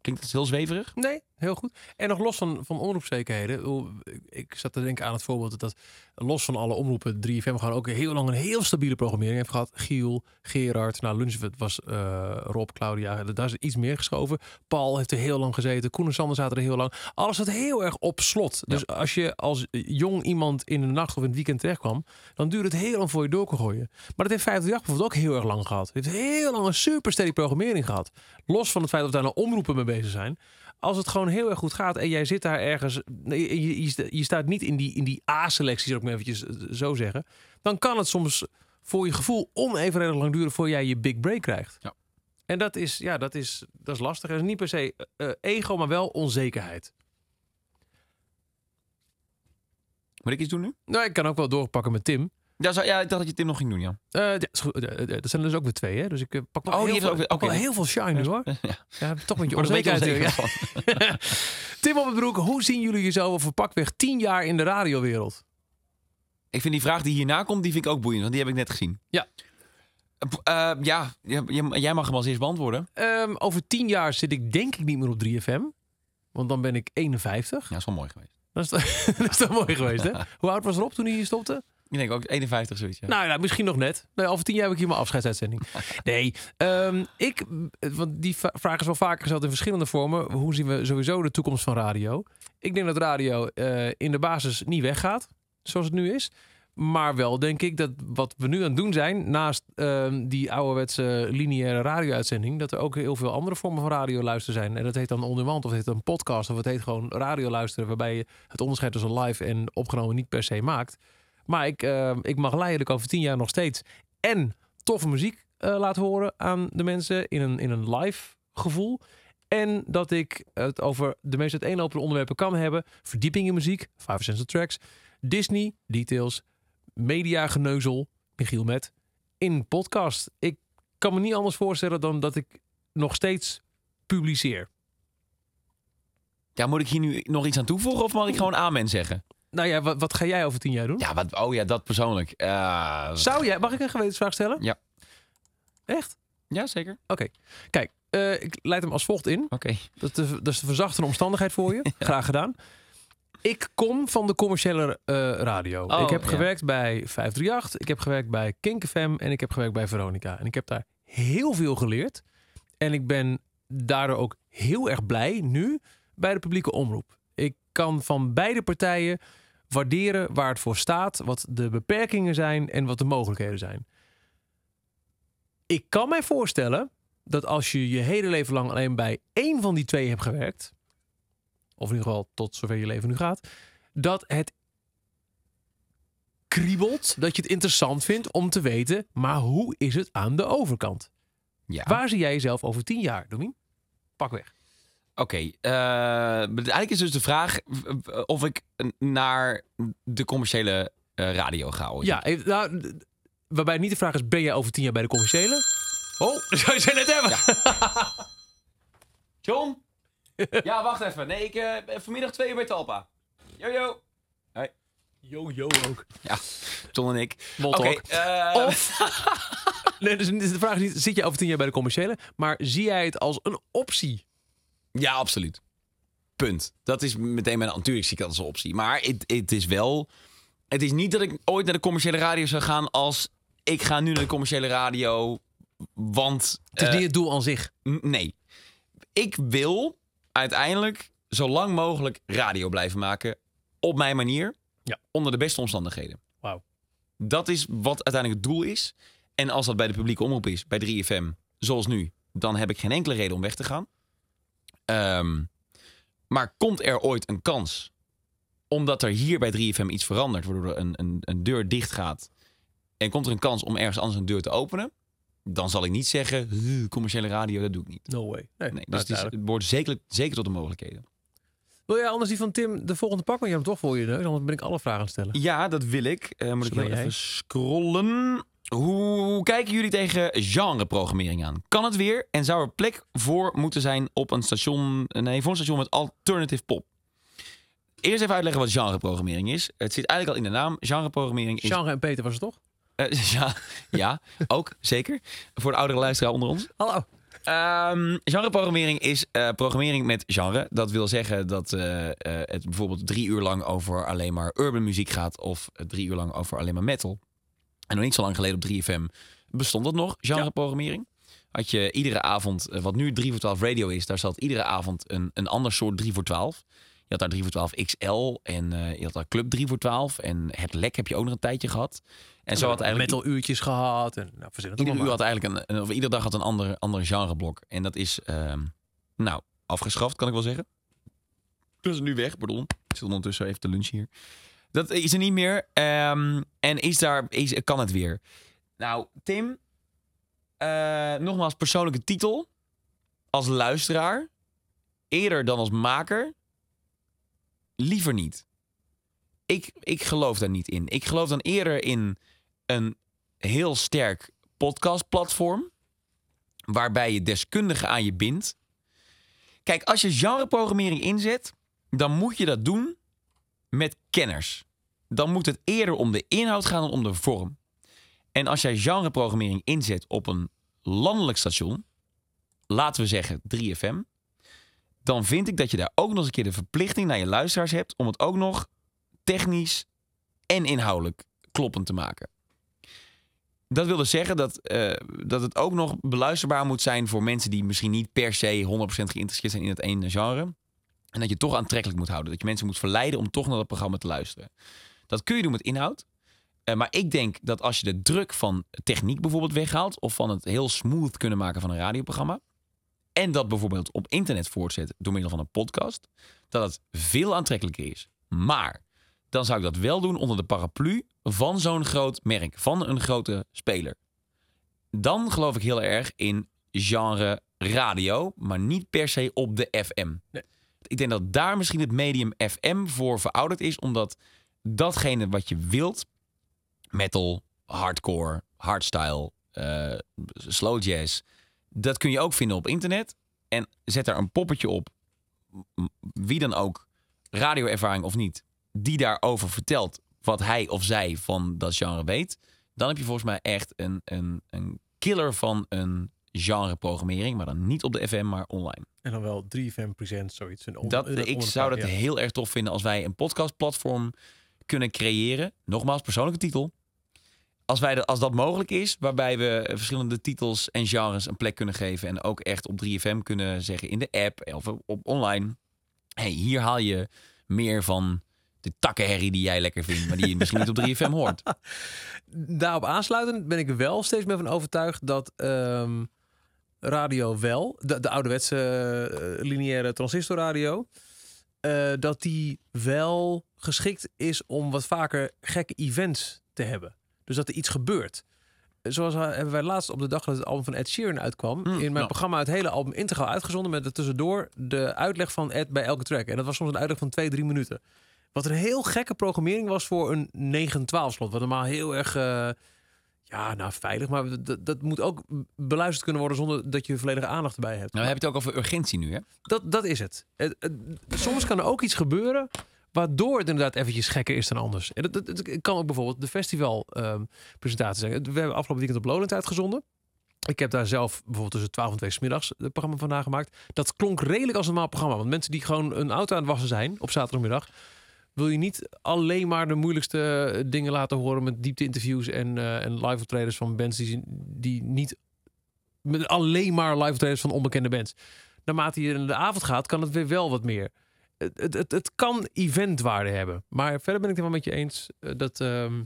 Klinkt dat heel zweverig? Nee, heel goed. En nog los van, van omroepzekerheden. ik zat te denken aan het voorbeeld dat los van alle omroepen 3FM gewoon ook heel lang een heel stabiele programmering heeft gehad. Giel, Gerard, nou Lunchwet was eh, Rob, Claudia. Daar is iets meer geschoven. Paul heeft er heel lang gezeten. Koen en Sander zaten er heel lang. Alles zat heel erg op slot. Dus als je als jong iemand in de nacht of in het weekend terechtkwam, dan duurde het heel lang voor je door kon gooien. Maar dat heeft 538 bijvoorbeeld ook heel erg lang gehad. Het heeft heel lang een super steady programmering gehad. Los van het feit dat we daar nou omroepen mee bezig zijn. Als het gewoon heel erg goed gaat en jij zit daar ergens. Je, je, je staat niet in die, in die A-selectie, zou ik maar eventjes eh, zo zeggen. Dan kan het soms voor je gevoel onevenredig lang duren voor jij je big break krijgt. Ja. En dat is, ja, dat is, dat is lastig. Het is niet per se eh, eh, ego, maar wel onzekerheid. Moet ik iets doen nu? Nou, ik kan ook wel doorpakken met Tim. Ja, zo, ja ik dacht dat je Tim nog ging doen, ja. Eh, ja, is goed. Eh, eh, dat zijn er dus ook weer twee, hè? Dus ik eh, pak wel Oh, die heel, heeft veel, ook weer- pak wel oké. heel veel shine nu, hoor. ja. Ja, toch een beetje er een beetje onzekerheid. onzeker. Tim op het broek, hoe zien jullie jezelf over pakweg 10 jaar in de radiowereld? Ik vind die vraag die hierna komt, die vind ik ook boeiend, want die heb ik net gezien. Ja. Eh, p- eh, ja, j- jij mag hem als eerst beantwoorden. Ehm, over 10 jaar zit ik denk ik niet meer op 3FM. Want dan ben ik 51. Ja, dat is wel mooi geweest. Dat is, dat toch mooi geweest, hè? Hoe oud was Rob toen hij hier stopte? Ik denk ook 51 zoiets, ja. Nou ja, misschien nog net. Nee, over tien jaar heb ik hier mijn afscheidsuitzending. Nee, ehm, ik, want die vraag is wel vaker gesteld in verschillende vormen. Hoe zien we sowieso de toekomst van radio? Ik denk dat radio eh, in de basis niet weggaat, zoals het nu is. Maar wel denk ik dat wat we nu aan het doen zijn, naast ehm, die ouderwetse lineaire radio-uitzending, dat er ook heel veel andere vormen van radio luisteren zijn. En dat heet dan on demand, of het heet een podcast, of het heet gewoon radio luisteren, waarbij je het onderscheid tussen live en opgenomen niet per se maakt. Maar ik, ehm, ik mag leidelijk over tien jaar nog steeds en toffe muziek eh, laten horen aan de mensen in een, in een live gevoel. En dat ik het over de meest uiteenlopende onderwerpen kan hebben. Verdieping in muziek, 5 tracks. Disney, details, mediageneuzel, Michiel Met, in podcast. Ik kan me niet anders voorstellen dan dat ik nog steeds publiceer. Ja, moet ik hier nu nog iets aan toevoegen of mag ik gewoon amen zeggen? Nou ja, wat, wat ga jij over tien jaar doen? Ja, wat, oh ja, dat persoonlijk. Eh, Zou jij, mag ik een gewetensvraag stellen? Ja. Echt? Ja, zeker. Oké. Kijk, eh, ik leid hem als volgt in. Oké. Dat is, de, dat is de verzachtende omstandigheid voor je. Graag gedaan. Ik kom van de commerciële eh, radio. Oh, ik heb ja. gewerkt bij 538, ik heb gewerkt bij Kink FM en ik heb gewerkt bij Veronica. En ik heb daar heel veel geleerd. En ik ben daardoor ook heel erg blij nu bij de publieke omroep. Kan van beide partijen waarderen waar het voor staat, wat de beperkingen zijn en wat de mogelijkheden zijn. Ik kan mij voorstellen dat als je je hele leven lang alleen bij één van die twee hebt gewerkt, of in ieder geval tot zover je leven nu gaat, dat het kriebelt, dat je het interessant vindt om te weten, maar hoe is het aan de overkant? Ja. Waar zie jij jezelf over tien jaar, Domien? Pak weg. Oké, eh, eigenlijk is dus de vraag of ik naar de commerciële eh, radio ga. ooit. Ja, nou, waarbij niet de vraag is, ben jij over tien jaar bij de commerciële? Oh, zou je ze net hebben. John? ja, wacht even. Nee, ik eh, ben vanmiddag twee uur bij Talpa. Yo. Yo, yo ook. Ja, John en ik. Oké, eh, Of, nee, dus de vraag is niet, zit je over tien jaar bij de commerciële? Maar zie jij het als een optie? Ja, absoluut. Punt. Dat is meteen mijn... Natuurlijk zie ik dat als een optie. Maar het, het is wel... Het is niet dat ik ooit naar de commerciële radio zou gaan als... Ik ga nu naar de commerciële radio, want... Het is eh, niet het doel aan zich. nee. Ik wil uiteindelijk zo lang mogelijk radio blijven maken. Op mijn manier. Ja. Onder de beste omstandigheden. Wauw. Dat is wat uiteindelijk het doel is. En als dat bij de publieke omroep is, bij 3FM, zoals nu, dan heb ik geen enkele reden om weg te gaan. Ehm, maar komt er ooit een kans, omdat er hier bij 3FM iets verandert, waardoor er een, een, een deur dicht gaat, en komt er een kans om ergens anders een deur te openen, dan zal ik niet zeggen, "Huh, commerciële radio, dat doe ik niet. No way. Nee, Nee, dus het, is, duidelijk. het behoort zeker, zeker tot de mogelijkheden. Wil jij anders die van Tim de volgende pakken? Want je hebt hem toch voor je neus, anders ben ik alle vragen aan het stellen. Ja, dat wil ik. Eh, moet ik Zo ben heel jij. even scrollen. Hoe kijken jullie tegen genreprogrammering aan? Kan het weer en zou er plek voor moeten zijn op een station, nee, voor een station met alternative pop? Eerst even uitleggen wat genreprogrammering is. Het zit eigenlijk al in de naam. Genreprogrammering is... Genre en Peter was het toch? Eh, ja, ja, ook, zeker. Voor de oudere luisteraar onder ons. Hallo. Ehm genreprogrammering is eh, programmering met genre. Dat wil zeggen dat eh, het bijvoorbeeld drie uur lang over alleen maar urban muziek gaat. Of drie uur lang over alleen maar metal. En nog niet zo lang geleden op 3FM bestond dat nog, genreprogrammering. Had je iedere avond, eh, wat nu 3 voor 12 radio is, daar zat iedere avond een, een ander soort 3 voor 12. Je had daar 3 voor 12 XL en eh, je had daar Club 3 voor 12. En het lek heb je ook nog een tijdje gehad. En zo had eigenlijk metal uurtjes gehad. En, nou, Ieder uur had eigenlijk een, of iedere dag had een ander, ander genreblok. En dat is, ehm, nou, afgeschaft, kan ik wel zeggen. Is nu weg, pardon. Ik zit ondertussen even te lunchen hier. Dat is er niet meer. Ehm, en is daar, is, kan het weer. Nou, Tim, eh, nogmaals persoonlijke titel. Als luisteraar, eerder dan als maker, liever niet. Ik, ik geloof daar niet in. Ik geloof dan eerder in een heel sterk podcastplatform. Waarbij je deskundigen aan je bindt. Kijk, als je genreprogrammering inzet, dan moet je dat doen met kenners. Dan moet het eerder om de inhoud gaan dan om de vorm. En als jij genreprogrammering inzet op een landelijk station, laten we zeggen 3FM, dan vind ik dat je daar ook nog eens een keer de verplichting naar je luisteraars hebt om het ook nog technisch en inhoudelijk kloppend te maken. Dat wil dus zeggen dat, eh, dat het ook nog beluisterbaar moet zijn voor mensen die misschien niet per se 100% geïnteresseerd zijn in het ene genre. En dat je toch aantrekkelijk moet houden. Dat je mensen moet verleiden om toch naar dat programma te luisteren. Dat kun je doen met inhoud. Eh, maar ik denk dat als je de druk van techniek bijvoorbeeld weghaalt... of van het heel smooth kunnen maken van een radioprogramma... en dat bijvoorbeeld op internet voortzet door middel van een podcast... dat het veel aantrekkelijker is. Maar dan zou ik dat wel doen onder de paraplu van zo'n groot merk, van een grote speler. Dan geloof ik heel erg in genre radio, maar niet per se op de FM. Ik denk dat daar misschien het medium FM voor verouderd is, omdat datgene wat je wilt, metal, hardcore, hardstyle, eh, slow jazz, dat kun je ook vinden op internet. En zet daar een poppetje op, wie dan ook, radioervaring of niet, die daarover vertelt wat hij of zij van dat genre weet, dan heb je volgens mij echt een, een, een killer van een genreprogrammering, maar dan niet op de FM, maar online. En dan wel 3FM Present, zoiets. Een Dat, een ik zou dat ja. heel erg tof vinden als wij een podcastplatform kunnen creëren. Nogmaals, persoonlijke titel. Als, wij de, als dat mogelijk is, waarbij we verschillende titels en genres een plek kunnen geven. En ook echt op 3FM kunnen zeggen in de app of op online. hey, hier haal je meer van de takkenherrie die jij lekker vindt, maar die je misschien niet op 3FM hoort. Daarop aansluitend ben ik er wel steeds meer van overtuigd dat ehm, radio wel, de, de ouderwetse eh, lineaire transistorradio, eh, dat die wel geschikt is om wat vaker gekke events te hebben. Dus dat er iets gebeurt. Zoals eh, hebben wij laatst op de dag dat het album van Ed Sheeran uitkwam, Mm, in mijn ja. programma het hele album integraal uitgezonden met er tussendoor de uitleg van Ed bij elke track. En dat was soms een uitleg van twee, drie minuten. Wat een heel gekke programmering was voor een 9-12 slot. Wat normaal heel erg, ja, nou veilig. Maar dat, dat moet ook beluisterd kunnen worden zonder dat je volledige aandacht erbij hebt. Nou, we hebben het ook over urgentie nu, hè? Dat, dat is het. Soms kan er ook iets gebeuren waardoor het inderdaad eventjes gekker is dan anders. En dat, dat, dat kan ook bijvoorbeeld de festivalpresentatie zijn. We hebben afgelopen weekend op Lowland uitgezonden. Ik heb daar zelf bijvoorbeeld tussen 12 en 2 's middags het programma van nagemaakt. Dat klonk redelijk als een normaal programma. Want mensen die gewoon een auto aan het wassen zijn op zaterdagmiddag... wil je niet alleen maar de moeilijkste dingen laten horen... met diepte-interviews en, eh, en live optredens van bands die, die niet... Met alleen maar live optredens van onbekende bands. Naarmate je in de avond gaat, kan het weer wel wat meer. Het, het, het, kan eventwaarde hebben. Maar verder ben ik het wel met je eens eh, dat, ehm,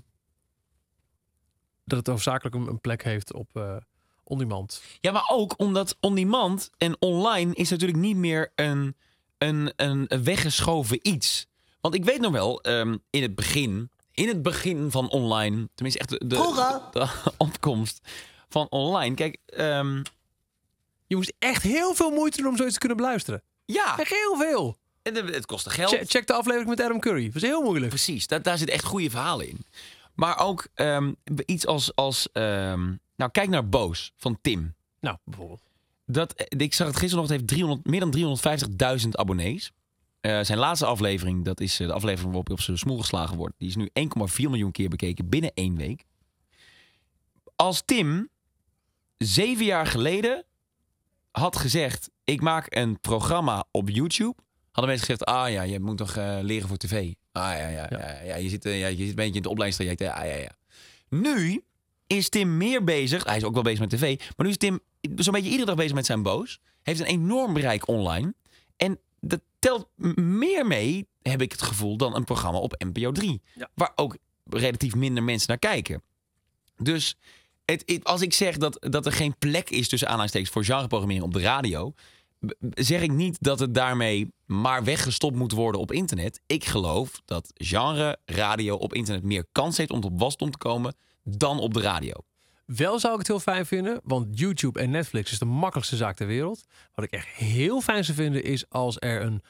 dat het hoofdzakelijk een, een plek heeft op eh on-demand. Ja, maar ook omdat on-demand en online is natuurlijk niet meer een, een, een weggeschoven iets. Want ik weet nog wel, ehm, in het begin, in het begin van online, tenminste echt de, de, de opkomst van online. Kijk, ehm, Je moest echt heel veel moeite doen om zoiets te kunnen beluisteren. ja, Echt heel veel. en de- het kostte geld. Che- Check de aflevering met Adam Curry. Dat was heel moeilijk. Precies, daar, daar zitten echt goede verhalen in. Maar ook ehm, iets als, als nou kijk naar Boos van Tim. Nou, bijvoorbeeld. Dat, eh, ik zag het gisteren nog, het heeft 300, meer dan 350.000 abonnees. Eh, zijn laatste aflevering, dat is eh, de aflevering waarop hij op zijn smoel geslagen wordt. Die is nu 1,4 miljoen keer bekeken binnen één week. Als Tim zeven jaar geleden had gezegd: Ik maak een programma op YouTube. Hadden mensen gezegd: Ah ja, je moet toch eh, leren voor tv. Ah ja, ja, ja. ja, je, zit, ja, je zit een beetje in het opleidingstraject. hè. Ah ja, ja. Nu is Tim meer bezig. Hij is ook wel bezig met tv. Maar nu is Tim zo'n beetje iedere dag bezig met zijn boos. Heeft een enorm bereik online. En dat telt meer mee, heb ik het gevoel, dan een programma op NPO 3. Ja. Waar ook relatief minder mensen naar kijken. Dus het, het- als ik zeg dat, dat er geen plek is tussen aanhalingstekens voor genreprogrammering op de radio, zeg ik niet dat het daarmee maar weggestopt moet worden op internet. Ik geloof dat genre radio op internet meer kans heeft om tot wasdom te komen dan op de radio. Wel zou ik het heel fijn vinden, want YouTube en Netflix is de makkelijkste zaak ter wereld. Wat ik echt heel fijn zou vinden is als er een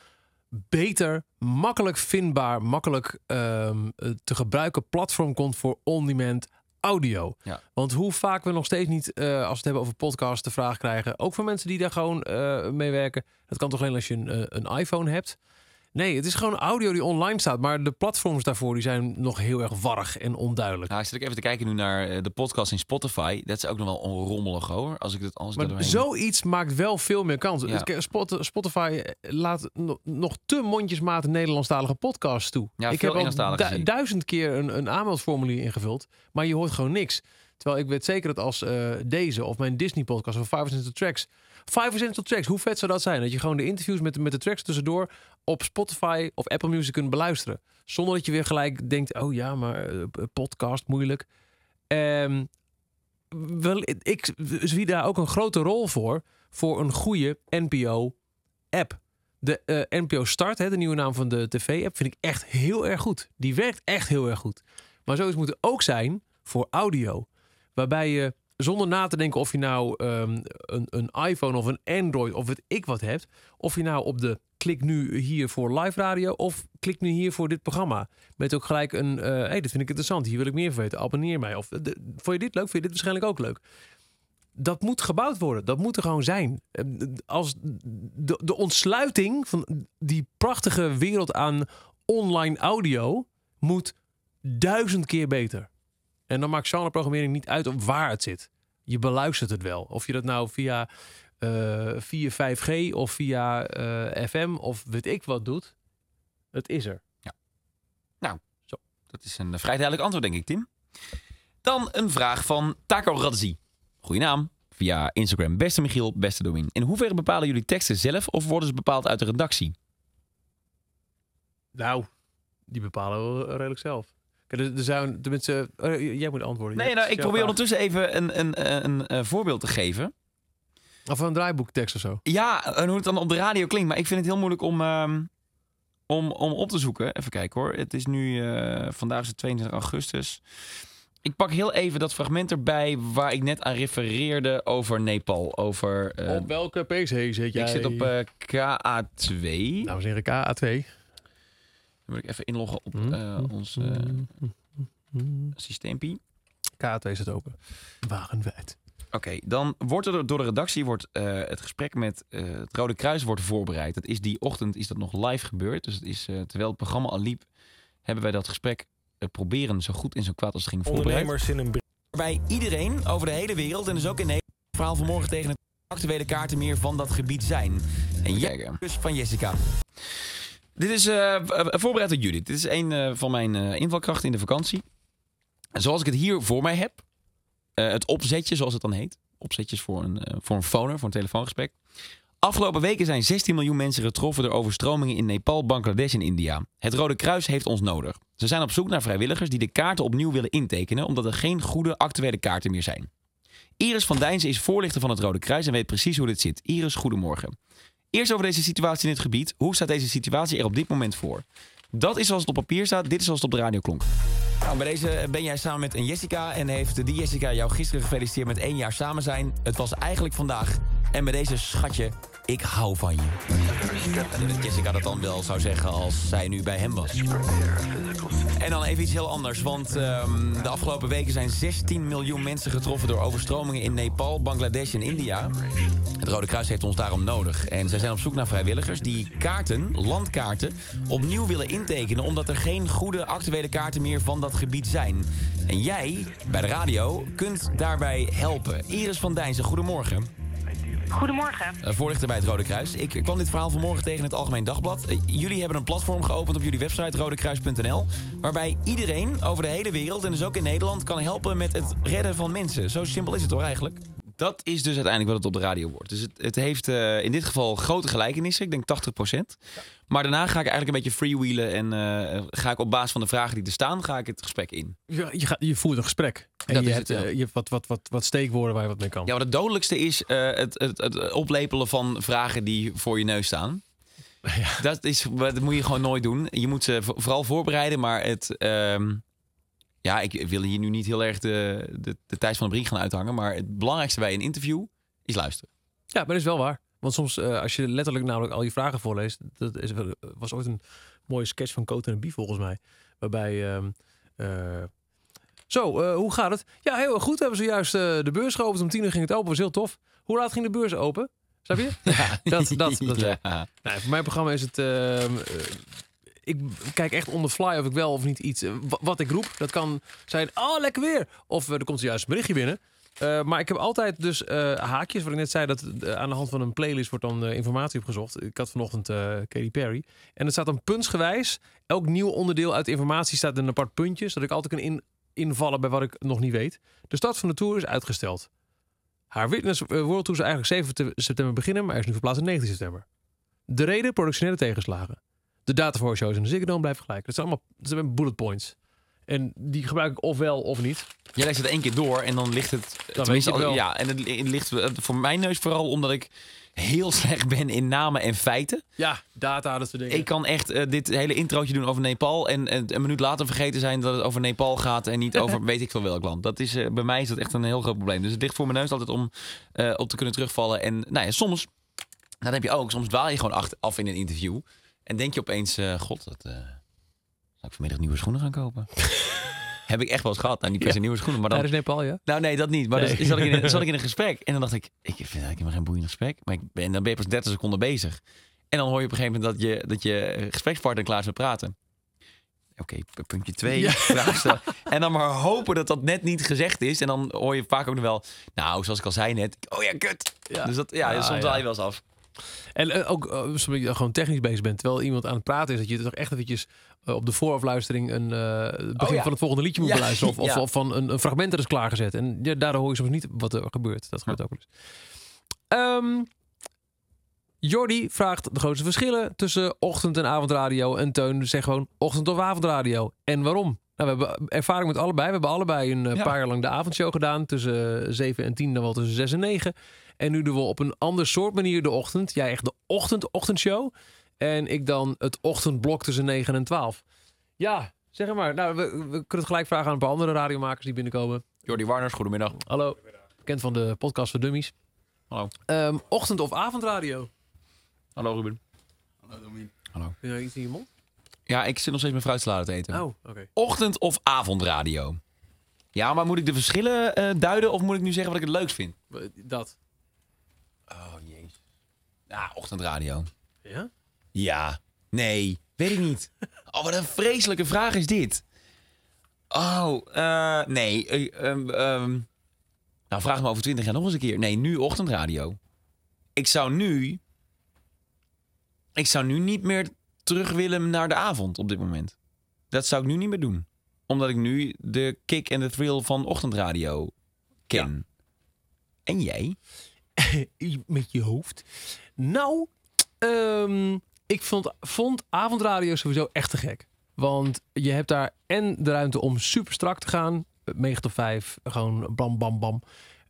beter, makkelijk vindbaar, makkelijk ehm, eh, te gebruiken platform komt voor on-demand audio. Ja. Want hoe vaak we nog steeds niet, eh, als we het hebben over podcasts, de vraag krijgen, ook van mensen die daar gewoon eh mee werken. Dat kan toch alleen als je een, een iPhone hebt. Nee, het is gewoon audio die online staat. Maar de platforms daarvoor die zijn nog heel erg warrig en onduidelijk. Nou, ik zit ook even te kijken nu naar eh, de podcast in Spotify. Dat is ook nog wel onrommelig hoor. Als ik als ik Maar doorheen- zoiets maakt wel veel meer kans. Ja. Spotify eh, laat no- nog te mondjesmaat Nederlandstalige podcasts toe. Ja, ik veel heb al du- duizend keer een, een aanmeldformulier ingevuld, maar je hoort gewoon niks. Terwijl ik weet zeker dat als eh, deze of mijn Disney podcast of Five Essential Tracks... Five Essential Tracks, hoe vet zou dat zijn? Dat je gewoon de interviews met, de- met de tracks tussendoor op Spotify of Apple Music kunt beluisteren. Zonder dat je weer gelijk denkt, oh ja, maar eh, podcast, moeilijk. Ehm, wel, ik zie daar ook een grote rol voor, voor een goede NPO-app. De eh, NPO Start, hè, de nieuwe naam van de tv-app, vind ik echt heel erg goed. Die werkt echt heel erg goed. Maar zoiets moet er ook zijn voor audio. Waarbij je zonder na te denken of je nou ehm, een, een iPhone of een Android of weet ik wat hebt. Of je nou op de klik nu hier voor live radio of klik nu hier voor dit programma. Met ook gelijk een, eh hey, dit vind ik interessant, hier wil ik meer van weten, abonneer mij. Of vond je dit leuk, vind je dit waarschijnlijk ook leuk. Dat moet gebouwd worden, dat moet er gewoon zijn. Eh, Als de, de ontsluiting van die prachtige wereld aan online audio moet duizend keer beter. En dan maakt genreprogrammering niet uit op waar het zit. Je beluistert het wel. Of je dat nou via, eh via 5G of via eh, FM of weet ik wat doet. Het is er. Dat is een eh, vrij duidelijk antwoord, denk ik, Tim. Dan een vraag van Taco Radzi. Goeie naam. Via Instagram. Beste Michiel, beste Domin. In hoeverre bepalen jullie teksten zelf of worden ze bepaald uit de redactie? Nou, die bepalen we redelijk zelf. Er, er zijn tenminste. eh, jij moet antwoorden. Nee, nou, ik probeer ondertussen even een, een, een, een, eh, voorbeeld te geven. Of een draaiboektekst of zo. Ja, en hoe het dan op de radio klinkt. Maar ik vind het heel moeilijk om, ehm, om, om op te zoeken. Even kijken hoor. Het is nu, eh, vandaag is het 22 augustus. Ik pak heel even dat fragment erbij waar ik net aan refereerde over Nepal. Over, eh, op welke PC zit jij? ik zit op eh, KA2. Dames en heren, KA2. Moet ik even inloggen op Hm, eh, ons eh, systeempie. KA2 zit open. Wagenwijd. Oké, dan wordt er door de redactie wordt, eh, het gesprek met eh, het Rode Kruis wordt voorbereid. Dat is die ochtend is dat nog live gebeurd. Dus het is, eh, terwijl het programma al liep, hebben wij dat gesprek proberen zo goed en zo kwaad als het ging voorbereid. Ondernemers in een Waarbij iedereen over de hele wereld, en dus ook in Nederland, het verhaal vanmorgen tegen het actuele kaartenmeer van dat gebied zijn. En jij, dus van Jessica. Dit is v- voorbereid door Judith. Dit is een eh, van mijn invalkrachten in de vakantie. Zoals ik het hier voor mij heb, het opzetje zoals het dan heet. Opzetjes voor een, voor een phoner, voor een telefoongesprek. Afgelopen weken zijn 16 miljoen mensen getroffen door overstromingen in Nepal, Bangladesh en India. Het Rode Kruis heeft ons nodig. Ze zijn op zoek naar vrijwilligers die de kaarten opnieuw willen intekenen, omdat er geen goede actuele kaarten meer zijn. Iris van Dijnsen is voorlichter van het Rode Kruis en weet precies hoe dit zit. Iris, goedemorgen. Eerst over deze situatie in het gebied. Hoe staat deze situatie er op dit moment voor? Dat is zoals het op papier staat, dit is zoals het op de radio klonk. Nou, bij deze ben jij samen met een Jessica en heeft die Jessica jou gisteren gefeliciteerd met één jaar samen zijn. Het was eigenlijk vandaag. En bij deze schatje, ik hou van je. Dat Jessica dat dan wel zou zeggen als zij nu bij hem was. En dan even iets heel anders, want ehm, de afgelopen weken zijn 16 miljoen mensen getroffen door overstromingen in Nepal, Bangladesh en India. Het Rode Kruis heeft ons daarom nodig. En zij zijn op zoek naar vrijwilligers die kaarten, landkaarten, opnieuw willen intekenen. Omdat er geen goede actuele kaarten meer van dat gebied zijn. En jij, bij de radio, kunt daarbij helpen. Iris van Dijnsen, goedemorgen. Goedemorgen. Eh, Voorlichter bij het Rode Kruis. Ik kwam dit verhaal vanmorgen tegen het Algemeen Dagblad. Eh, Jullie hebben een platform geopend op jullie website rodekruis.nl. Waarbij iedereen over de hele wereld en dus ook in Nederland kan helpen met het redden van mensen. Zo simpel is het toch eigenlijk? Dat is dus uiteindelijk wat het op de radio wordt. Dus het, het heeft eh, in dit geval grote gelijkenissen. Ik denk 80%. Maar daarna ga ik eigenlijk een beetje freewheelen. En eh, ga ik op basis van de vragen die er staan, ga ik het gesprek in. Je, je, gaat, je voert een gesprek. En Dat je is hebt, het, ja. eh, je hebt wat, wat, wat, wat steekwoorden waar je wat mee kan. Ja, maar het dodelijkste is eh, het, het, het oplepelen van vragen die voor je neus staan. Dat, is, dat moet je gewoon nooit doen. Je moet ze vo- vooral voorbereiden, maar het... ehm, ja, ik wil hier nu niet heel erg de, de, van de brink gaan uithangen. Maar het belangrijkste bij een interview is luisteren. Ja, maar dat is wel waar. Want soms, eh, als je letterlijk namelijk al je vragen voorleest, dat is, was ooit een mooie sketch van Cote en Bie volgens mij. Waarbij, ehm, eh, zo, eh, hoe gaat het? Ja, heel goed. We hebben zojuist de beurs geopend. Om tien uur ging het open. was heel tof. Hoe laat ging de beurs open? Snap je? Ja, dat, dat, dat ja. Nou, voor mijn programma is het. ehm, eh, ik kijk echt on the fly of ik wel of niet iets. wa- wat ik roep, dat kan zijn. Oh, lekker weer. Of er komt zojuist een berichtje binnen. Eh, maar ik heb altijd dus eh, haakjes. Wat ik net zei, dat eh, aan de hand van een playlist wordt dan informatie opgezocht. Ik had vanochtend Katy Perry. En het staat dan puntsgewijs. Elk nieuw onderdeel uit informatie staat in een apart puntje. Zodat ik altijd kan invallen bij wat ik nog niet weet. De start van de Tour is uitgesteld. Haar Witness World Tour zou eigenlijk 7 te- september beginnen, maar is nu verplaatst naar 19 september. De reden, productionele tegenslagen. De data voor shows in de Ziggo blijven gelijk. Dat zijn allemaal zijn bullet points. En die gebruik ik ofwel of niet. Jij leest het één keer door en dan ligt het... weet tenminste, je het wel. Ja, en het li- ligt eh, voor mijn neus vooral omdat ik heel slecht ben in namen en feiten. Ja, data, dat soort dingen. Ik kan echt eh, dit hele introotje doen over Nepal en, en een minuut later vergeten zijn dat het over Nepal gaat en niet over weet ik veel welk land. Dat is, eh, bij mij is dat echt een heel groot probleem. Dus het ligt voor mijn neus altijd om op te kunnen terugvallen. En nou ja, soms, dat heb je ook, soms dwaal je gewoon af in een interview en denk je opeens, god, dat, ik vanmiddag nieuwe schoenen gaan kopen? heb ik echt wel eens gehad. Nou, niet per se nieuwe schoenen, maar dan... Daar is Nepal, ja. Nou, nee, dat niet. Maar Nee. dus zat, ik in een, zat ik in een gesprek. En dan dacht ik, ik vind eigenlijk helemaal geen boeiend gesprek. Maar ik ben, dan ben je pas 30 seconden bezig. En dan hoor je op een gegeven moment dat je, dat je gesprekspartner klaar is met praten. Oké, puntje twee, Ja. vraag stellen. En dan maar hopen dat dat net niet gezegd is. En dan hoor je vaak ook nog wel, nou, zoals ik al zei net. Oh ja, kut. Ja. Dus dat, ja, Ah, soms dwaal je wel eens af. En eh, ook eh, dat je gewoon technisch bezig bent, terwijl iemand aan het praten is, dat je toch echt eventjes eh, op de voorafluistering een het begin Oh, ja. van het volgende liedje moet Ja. beluisteren. Of, of, Ja. of van een, een fragment er is klaargezet. En ja, daardoor hoor je soms niet wat er gebeurt. Dat gebeurt ook wel eens. Ehm, Jordi vraagt de grootste verschillen tussen ochtend- en avondradio. En Teun zegt gewoon ochtend- of avondradio. En waarom? Nou, we hebben ervaring met allebei. We hebben allebei een paar jaar lang de avondshow gedaan. Tussen eh, 7 en 10, dan wel tussen 6 en 9. En nu doen we op een ander soort manier de ochtend. Jij echt de ochtend-ochtendshow. En ik dan het ochtendblok tussen 9 en 12. Ja, zeg maar. Nou, we, we kunnen het gelijk vragen aan een paar andere radiomakers die binnenkomen. Jordi Warners, goedemiddag. Hallo. Bekend van de podcast voor Dummies. Hallo. Ehm, ochtend- of avondradio? Hallo Ruben. Heb je nou iets in je mond? Ja, ik zit nog steeds mijn fruitsalade te eten. Oh, oké. Ochtend- of avondradio? Ja, maar moet ik de verschillen eh, duiden of moet ik nu zeggen wat ik het leukst vind? Dat. Oh, jezus. Ja, ochtendradio. Ja? Ja. Nee. Weet ik niet. Oh, wat een vreselijke vraag is dit. Oh, eh, nee. eh, ehm, ehm. nou, vraag me over twintig jaar nog eens een keer. Nee, nu ochtendradio. Ik zou nu... Ik zou nu niet meer terug willen naar de avond op dit moment. Dat zou ik nu niet meer doen. Omdat ik nu de kick en de thrill van ochtendradio ken. En jij? Met je hoofd. Nou, ehm, ik vond, vond avondradio sowieso echt te gek. Want je hebt daar en de ruimte om super strak te gaan. 9 tot 5, gewoon bam, bam, bam.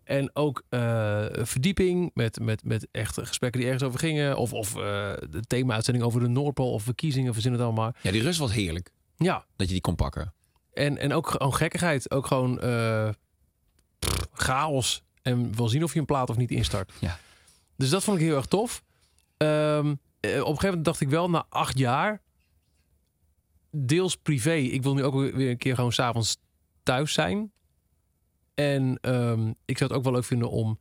En ook eh, verdieping met, met, met echt gesprekken die ergens over gingen. Of, of eh, de thema-uitzending over de Noordpool of verkiezingen, verzin het allemaal. Ja, die rust was heerlijk. Ja, Dat je die kon pakken. en, en ook gewoon gekkigheid. Ook gewoon eh, pff, chaos. En wel zien of je een plaat of niet instart. Ja. Dus dat vond ik heel erg tof. Ehm, eh, op een gegeven moment dacht ik wel, na acht jaar, deels privé. Ik wil nu ook weer een keer gewoon s'avonds thuis zijn. En ehm, ik zou het ook wel leuk vinden om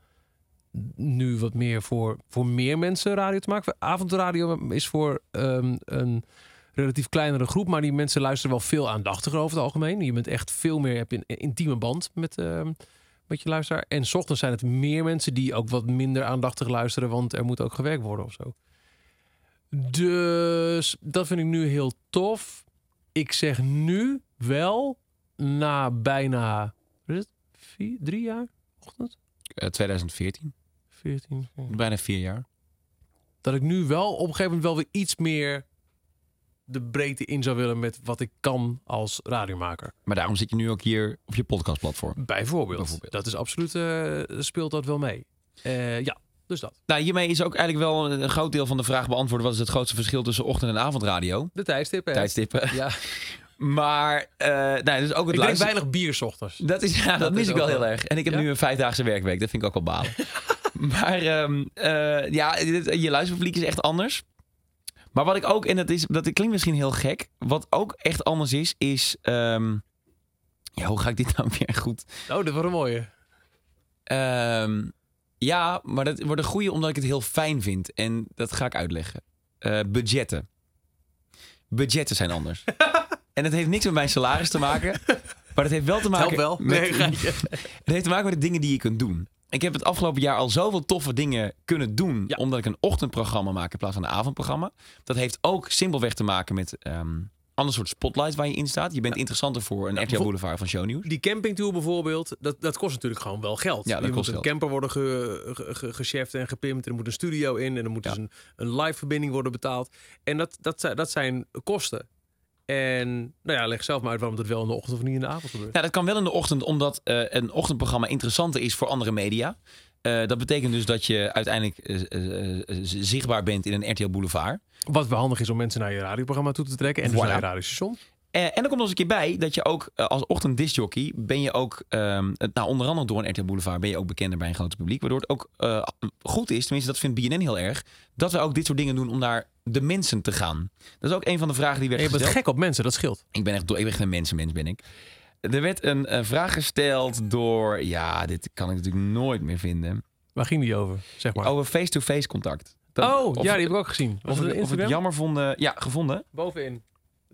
nu wat meer voor, voor meer mensen radio te maken. Avondradio is voor ehm, een relatief kleinere groep, maar die mensen luisteren wel veel aandachtiger over het algemeen. Je bent echt veel meer, heb je een intieme band met, met je luisteraar. En 's ochtends zijn het meer mensen die ook wat minder aandachtig luisteren, want er moet ook gewerkt worden of zo. Dus dat vind ik nu heel tof. Ik zeg nu wel, na bijna, wat is het? Vier, drie jaar? Ochtend? Eh, 2014. 14. Bijna vier jaar. Dat ik nu wel op een gegeven moment wel weer iets meer de breedte in zou willen met wat ik kan als radiomaker. Maar daarom zit je nu ook hier op je podcastplatform. Bijvoorbeeld. Bijvoorbeeld. Dat is absoluut, eh, speelt dat wel mee. Eh, ja, dus dat. Nou, hiermee is ook eigenlijk wel een, groot deel van de vraag beantwoord. Wat is het grootste verschil tussen ochtend- en avondradio? De tijdstippen. Tijdstippen. Ja, Maar, eh nou, dus ook het ik drink weinig bier 's ochtends. Dat, is, ja, dat, Dat mis is ik wel heel erg. En ik heb Ja? nu een vijfdaagse werkweek. Dat vind ik ook wel balen. maar ehm, eh, ja, dit- je luisterpubliek is echt anders. Maar wat ik ook, en dat, is, dat klinkt misschien heel gek. Wat ook echt anders is, is... ehm, ja, hoe ga ik dit nou weer goed... Oh, dat was een mooie. Ehm, ja, maar dat wordt een goede omdat ik het heel fijn vind. En dat ga ik uitleggen. Eh, budgetten. Budgetten zijn anders. en het heeft niks met mijn salaris te maken. Maar het heeft wel te maken Help wel. met, Nee, het heeft te maken met de dingen die je kunt doen. Ik heb het afgelopen jaar al zoveel toffe dingen kunnen doen. Ja. Omdat ik een ochtendprogramma maak in plaats van een avondprogramma. Dat heeft ook simpelweg te maken met ehm, ander soort spotlight waar je in staat. Je bent interessanter voor een RTL Boulevard van Shownieuws. Die campingtour bijvoorbeeld, dat, dat kost natuurlijk gewoon wel geld. Ja, dat er kost moet een camper worden ge, ge, ge- gecheft en gepimpt. Er moet een studio in en er moet Ja. dus een, een live verbinding worden betaald. En dat, dat, zijn- dat zijn kosten. En nou ja, leg zelf maar uit waarom het wel in de ochtend of niet in de avond gebeurt. Nou, dat kan wel in de ochtend, omdat eh, een ochtendprogramma interessanter is voor andere media. Eh, dat betekent dus dat je uiteindelijk eh, zichtbaar bent in een RTL Boulevard. Wat wel handig is om mensen naar je radioprogramma toe te trekken. En dus naar je radiostation. Eh, en er komt nog eens een keer bij dat je ook eh, als ochtenddiscjockey ben je ook, ehm, nou onder andere door een RTL Boulevard ben je ook bekender bij een groot publiek. Waardoor het ook eh, goed is, tenminste dat vindt BNN heel erg, dat we ook dit soort dingen doen om naar de mensen te gaan. Dat is ook een van de vragen die werd En je bent gesteld. gek op mensen, dat scheelt. Ik ben echt, ik ben echt een mensenmens, ben ik. Er werd een, vraag gesteld door, ja, dit kan ik natuurlijk nooit meer vinden. Waar ging die over? Zeg maar. Over face-to-face contact. Dat- oh, ja, die heb ik ook gezien. Was Of, het of het jammer vonden. Ja, gevonden. Bovenin,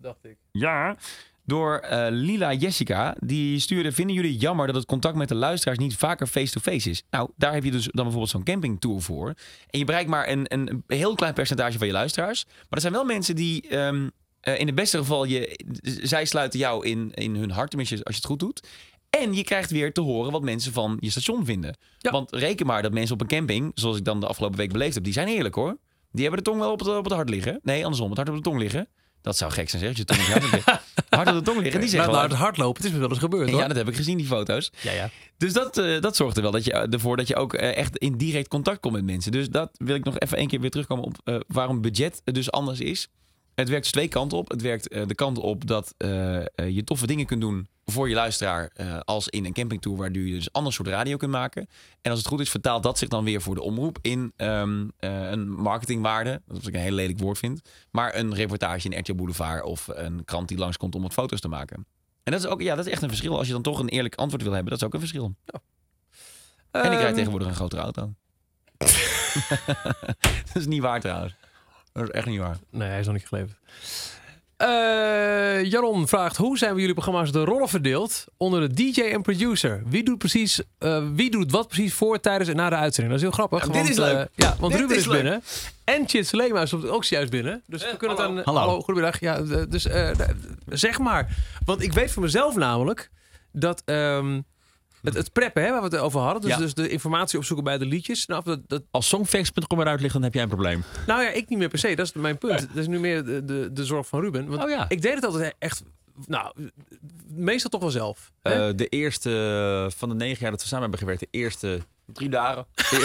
dacht ik. Ja. Door eh, Lila Jessica. Die stuurde: Vinden jullie jammer dat het contact met de luisteraars niet vaker face-to-face is? Nou, daar heb je dus dan bijvoorbeeld zo'n campingtour voor. En je bereikt maar een, een heel klein percentage van je luisteraars. Maar er zijn wel mensen die. ehm, eh, in het beste geval, je, zij sluiten jou in, in hun hart, tenminste als je het goed doet. En je krijgt weer te horen wat mensen van je station vinden. Ja. Want reken maar dat mensen op een camping, zoals ik dan de afgelopen week beleefd heb, die zijn eerlijk hoor. Die hebben de tong wel op het, op het hart liggen. Nee, andersom, het hart op de tong liggen. Dat zou gek zijn, zeg. Je tong hart op de tong liggen. Die zeggen Laat wel, nou het hardlopen, het is me wel eens gebeurd hoor. ja, dat heb ik gezien, die foto's. ja, ja. Dus dat, eh, dat zorgt er wel dat je, ervoor dat je ook eh, echt in direct contact komt met mensen. Dus dat wil ik nog even één keer weer terugkomen op eh, waarom budget dus anders is. Het werkt dus twee kanten op. Het werkt eh, de kant op dat eh, eh, je toffe dingen kunt doen voor je luisteraar. als in een campingtour, waardoor je dus ander soort radio kunt maken. En als het goed is, vertaalt dat zich dan weer voor de omroep in ehm, eh, een marketingwaarde. Dat ik een heel lelijk woord vind. Maar een reportage in RTL Boulevard of een krant die langskomt om wat foto's te maken. En dat is ook, ja, dat is echt een verschil. Als je dan toch een eerlijk antwoord wil hebben, dat is ook een verschil. En ik rijd Ehm, tegenwoordig een grotere auto. dat is niet waar trouwens. Dat is echt niet waar. Nee, hij is nog niet geleverd. Eh, Jaron vraagt: hoe zijn we jullie programma's de rollen verdeeld onder de DJ en producer? Wie doet precies, eh, wie doet wat precies voor, tijdens en na de uitzending? Dat is heel grappig. Ja, dit is leuk. eh, ja, want Dit Ruben is is, leuk. binnen. En Chit Selema is ook juist binnen. Dus we kunnen hallo. het aan. Hallo. goedemiddag. Ja, dus eh, zeg maar. Want ik weet voor mezelf namelijk dat. ehm, het, het preppen, hè, waar we het over hadden. Dus, Ja. dus de informatie opzoeken bij de liedjes. Nou, dat, dat, Als songfacts.com eruit ligt, dan heb jij een probleem. nou ja, ik niet meer per se. Dat is mijn punt. Dat is nu meer de, de, de zorg van Ruben. Want Oh ja. ik deed het altijd echt... Nou, meestal toch wel zelf. hè? Eh, de eerste van de negen jaar dat we samen hebben gewerkt, de eerste drie dagen.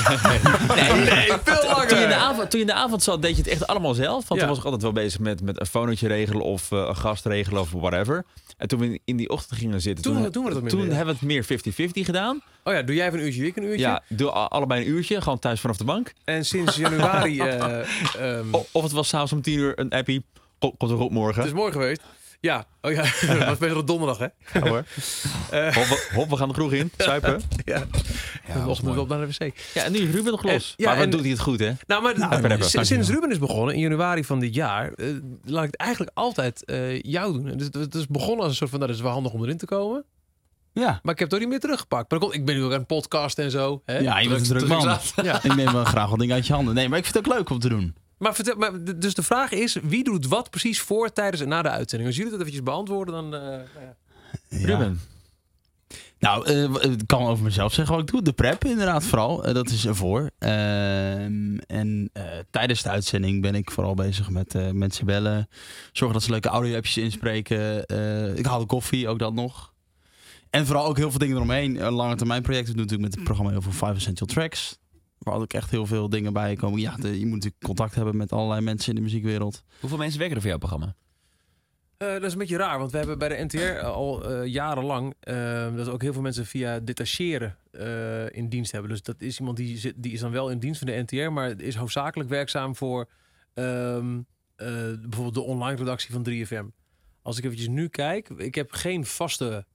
nee, veel langer. Toen je, in de avond, toen je in de avond zat, deed je het echt allemaal zelf. Want Ja. toen was ik altijd wel bezig met, met een fonootje regelen of eh, een gast regelen of whatever. En toen we in die ochtend gingen zitten, Toen- toen, toen werd het toen hebben we het meer 50-50 gedaan. Oh ja, doe jij even een uurtje, ik een uurtje. Ja, doe allebei een uurtje, gewoon thuis vanaf de bank. En sinds januari... eh, ehm, Of het was s'avonds om tien uur een appie. Kom- Komt er goed morgen. Het is mooi geweest. Ja, oh ja, dat was best wel donderdag, hè? Ja, hoor. hop, we- hop, we gaan de kroeg in. Suipen. Ja. Ja, Nog mooi. op naar de wc. Ja, en nu is Ruben nog los. En- ja, maar wat en- doet hij het goed, hè? Nou, maar we straks sinds. Ruben is begonnen in januari van dit jaar, eh, laat ik het eigenlijk altijd eh, jou doen. Dus het is begonnen als een soort van, nou, dat is wel handig om erin te komen. Ja. Maar ik heb het ook niet meer teruggepakt. Maar ik ben nu ook aan het podcast en zo. Hè? Ja, je bent een druk man. Ja. Ik neem wel graag wat dingen uit je handen. Nee, maar ik vind het ook leuk om te doen. Maar, vertel, maar dus de vraag is, wie doet wat precies voor, tijdens en na de uitzending? Als jullie dat eventjes beantwoorden, dan... eh, nou ja. Ruben. Nou, eh, ik kan over mezelf zeggen wat ik doe. De prep inderdaad vooral. Eh, dat is ervoor. Ehm, en eh, tijdens de uitzending ben ik vooral bezig met eh, mensen bellen. Zorgen dat ze leuke audio-appjes inspreken. Eh, ik haal de koffie, ook dat nog. En vooral ook heel veel dingen eromheen. Een lange termijn project. Ik doe natuurlijk met het programma heel veel Five Essential Tracks. Waar ook echt heel veel dingen bij komen. Ja, de- je moet natuurlijk contact hebben met allerlei mensen in de muziekwereld. Hoeveel mensen werken er voor jouw programma? Eh, dat is een beetje raar, want we hebben bij de NTR al eh, jarenlang eh, dat ook heel veel mensen via detacheren eh, in dienst hebben. Dus dat is iemand die, zit, die is dan wel in dienst van de NTR, maar is hoofdzakelijk werkzaam voor ehm, eh, bijvoorbeeld de online redactie van 3FM. Als ik eventjes nu kijk, ik heb geen vaste,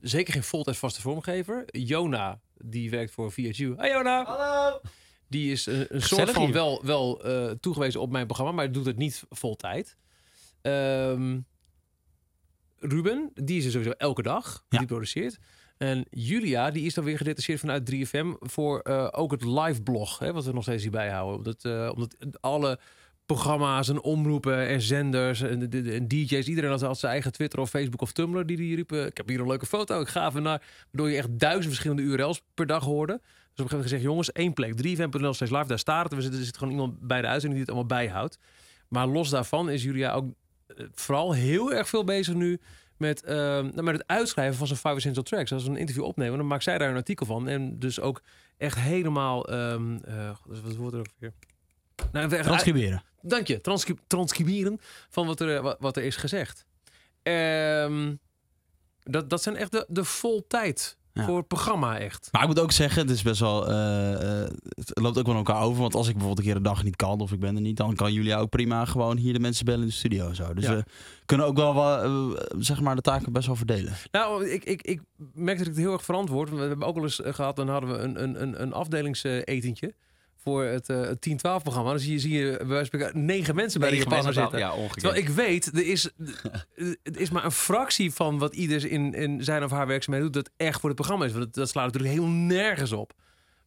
zeker geen voltijds vaste vormgever. Jona, die werkt voor VHU. Hey Jona! Hallo! Die is een, een soort van hier. wel, wel eh, toegewezen op mijn programma, maar doet het niet vol tijd. Ehm, Ruben, die is er sowieso elke dag. Ja. Die produceert. En Julia, die is dan weer gedetacheerd vanuit 3FM voor eh, ook het live blog, hè, wat we nog steeds hierbij houden. Omdat, eh, omdat alle programma's en omroepen en zenders en, DJ's. Iedereen had, zijn eigen Twitter of Facebook of Tumblr die die riepen. Ik heb hier een leuke foto, ik ga even naar. Waardoor je echt duizend verschillende URL's per dag hoorde. Dus op een gegeven moment gezegd, jongens, één plek. 3fm.nl steeds live, daar staat het. We zitten, er zit gewoon iemand bij de uitzending die het allemaal bijhoudt. Maar los daarvan is Julia ook eh, vooral heel erg veel bezig nu met, eh, nou, met het uitschrijven van zijn Five Essential Tracks. Als we een interview opnemen, dan maakt zij daar een artikel van. En dus ook echt helemaal... eh, god, wat wordt er ook weer? Nou, Transcriberen. Dank je. Transcri- transcriberen van wat er, eh, wa- wat er is gezegd. Ehm, dat, dat zijn echt de, de vol tijd Ja. voor het programma echt. Maar ik moet ook zeggen, het is best wel. eh, eh, het loopt ook wel elkaar over. Want als ik bijvoorbeeld een keer een dag niet kan of ik ben er niet, dan kan Julia ook prima gewoon hier de mensen bellen in de studio. en Zo. Dus Ja. we kunnen ook wel, wel eh, zeg maar de taken best wel verdelen. Nou, ik, ik, ik merk dat ik het heel erg verantwoord. We hebben ook wel eens eh, gehad, dan hadden we een, een, een, een afdelingsetentje voor het, eh, het 10-12 programma. Dan zie je, zie je bij wijze van spreken negen mensen bij de Negen Japaner zitten. Ja, ongekend. Terwijl ik weet, er is, het is maar een fractie van wat ieder in, in zijn of haar werkzaamheden doet, dat echt voor het programma is. Want dat, dat slaat natuurlijk heel nergens op.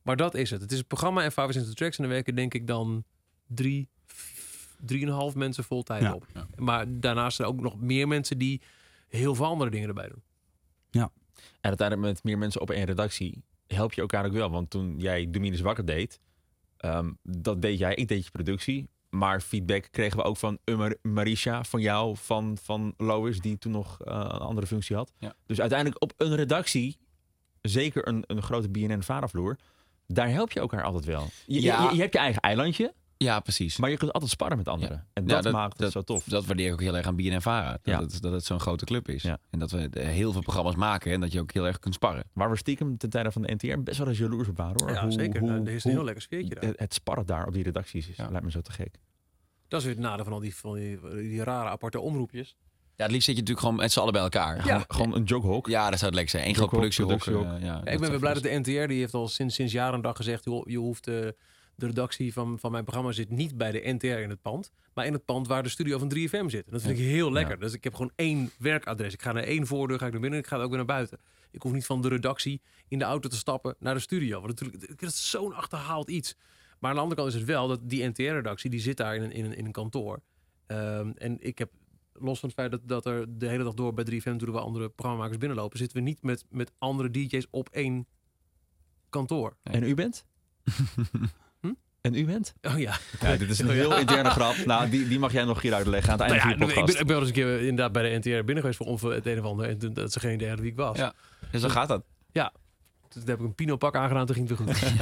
Maar dat is het. Het is het programma en Five Essential Tracks. En dan werken denk ik dan drie, drieënhalf mensen vol tijd Ja. op. Maar daarnaast zijn er ook nog meer mensen die heel veel andere dingen erbij doen. En uiteindelijk met meer mensen op één redactie help je elkaar ook wel. Want toen jij Dominus wakker deed, ehm, dat deed jij, ik deed je productie. Maar feedback kregen we ook van Umar- Marisha, van jou, van, van Lois, die toen nog eh, een andere functie had. Ja. Dus uiteindelijk op een redactie, zeker een, een grote BNN-vadervloer, daar help je elkaar altijd wel. Je, Ja. je, je hebt je eigen eilandje, Ja, precies. maar je kunt altijd sparren met anderen. En Ja, dat, dat- maakt het dat- zo tof. Dat waardeer ik ook heel erg aan BNNVARA. Dat, Ja. het, dat het zo'n grote club is. Ja. En dat we heel veel programma's maken en dat je ook heel erg kunt sparren. Waar we stiekem ten tijde van de NTR best wel eens jaloers op waren. Hoor. Ja, Hoe- zeker. hoe- Nou, er is een heel lekker sfeertje daar. het, het sparren daar op die redacties is, Ja. lijkt me zo te gek. Dat is weer het nadeel van al die, van die, die rare aparte omroepjes. Ja, het liefst zit je natuurlijk gewoon met z'n allen bij elkaar. Ja. Gewoon, gewoon een joghok. Ja, dat zou het lekker zijn. Eén groot productiehok. productiehok. eh, ja, Ja, ik dat ben weer blij dat de NTR, die heeft al sinds, sinds jaren en dag gezegd, joh, je hoeft eh, de redactie van, van mijn programma zit niet bij de NTR in het pand, maar in het pand waar de studio van 3FM zit. En dat vind ik heel lekker. Dus ik heb gewoon één werkadres. Ik ga naar één voordeur, ga ik naar binnen en ik ga ook weer naar buiten. Ik hoef niet van de redactie in de auto te stappen naar de studio. Want natuurlijk, dat is zo'n achterhaald iets. Maar aan de andere kant is het wel dat die NTR-redactie, die zit daar in een, in een, in een kantoor. Ehm, en ik heb, los van het feit dat, dat er de hele dag door bij 3FM, toen wel andere programmamakers binnenlopen, zitten we niet met, met andere DJ's op één kantoor. En u bent? En u bent? Oh ja. Ja, dit is een heel interne grap. Nou, die, die mag jij nog hier uitleggen aan het einde Nou ja, van je ik, ben, podcast. ik ben wel eens een keer inderdaad bij de NTR binnen geweest voor onver het een of ander. En toen, dat ze geen idee hadden wie ik was. Ja. Dus zo gaat dat. Toen heb ik een Pino-pak aangedaan, toen ging het weer goed.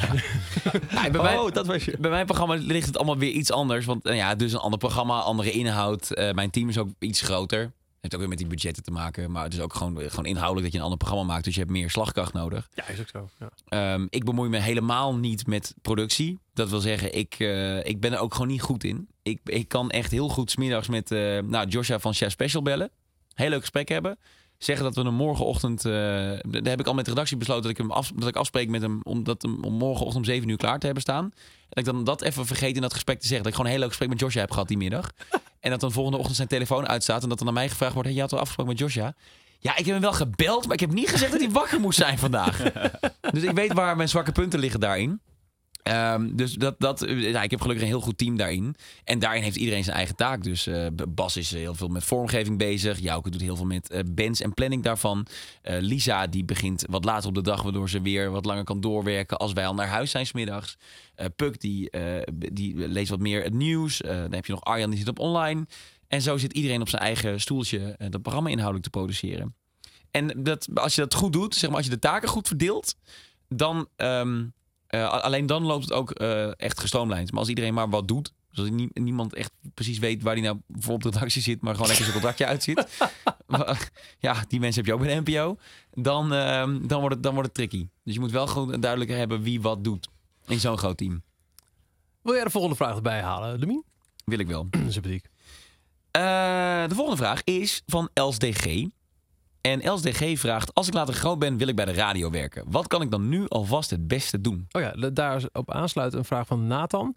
Ja, bij, mij, Oh, dat was je. bij mijn programma ligt het allemaal weer iets anders. Want eh, ja, dus een ander programma, andere inhoud. Eh, mijn team is ook iets groter. Heeft ook weer met die budgetten te maken. Maar het is ook gewoon, gewoon inhoudelijk dat je een ander programma maakt. Dus je hebt meer slagkracht nodig. ja, is ook zo. Ja. Ehm, ik bemoei me helemaal niet met productie. Dat wil zeggen, ik, eh, ik ben er ook gewoon niet goed in. Ik, ik kan echt heel goed smiddags met eh nou, Joshua van Chef Special bellen. Heel leuk gesprek hebben. Zeggen dat we hem morgenochtend... eh, daar heb ik al met de redactie besloten dat ik, hem af, dat ik afspreek met hem... om dat hem om morgenochtend om 7 uur klaar te hebben staan. Dat ik dan dat even vergeet in dat gesprek te zeggen. Dat ik gewoon een heel leuk gesprek met Joshua heb gehad die middag. En dat dan volgende ochtend zijn telefoon uitstaat. En dat dan aan mij gevraagd wordt... Hey, je had al afgesproken met Joshua? Ja, ik heb hem wel gebeld, maar ik heb niet gezegd dat hij wakker moest zijn vandaag. Dus ik weet waar mijn zwakke punten liggen daarin. Ehm, dus dat, dat, eh, ja, ik heb gelukkig een heel goed team daarin. En daarin heeft iedereen zijn eigen taak. Dus eh, Bas is heel veel met vormgeving bezig. Jouke doet heel veel met eh, bands en planning daarvan. Eh, Lisa die begint wat later op de dag, waardoor ze weer wat langer kan doorwerken als wij al naar huis zijn smiddags. Eh Puk die, eh, die leest wat meer het nieuws. Eh, dan heb je nog Arjan die zit op online. En zo zit iedereen op zijn eigen stoeltje eh, dat programma inhoudelijk te produceren. En dat, als je dat goed doet, zeg maar als je de taken goed verdeelt, dan ehm, eh, alleen dan loopt het ook eh, echt gestroomlijnd. Maar als iedereen maar wat doet, zodat nie- niemand echt precies weet waar hij nou voor op de redactie zit, maar gewoon lekker zijn contractje uitzit. ja, die mensen heb je ook bij de NPO. Dan, ehm, dan, wordt het, dan wordt het tricky. Dus je moet wel gewoon duidelijk hebben wie wat doet in zo'n groot team. Wil jij de volgende vraag erbij halen, Lemien? Wil ik wel. Sympathiek. Eh, de volgende vraag is van LSDG. En LSDG vraagt: Als ik later groot ben, wil ik bij de radio werken. Wat kan ik dan nu alvast het beste doen? Oh ja, da- daar is op aansluit een vraag van Nathan.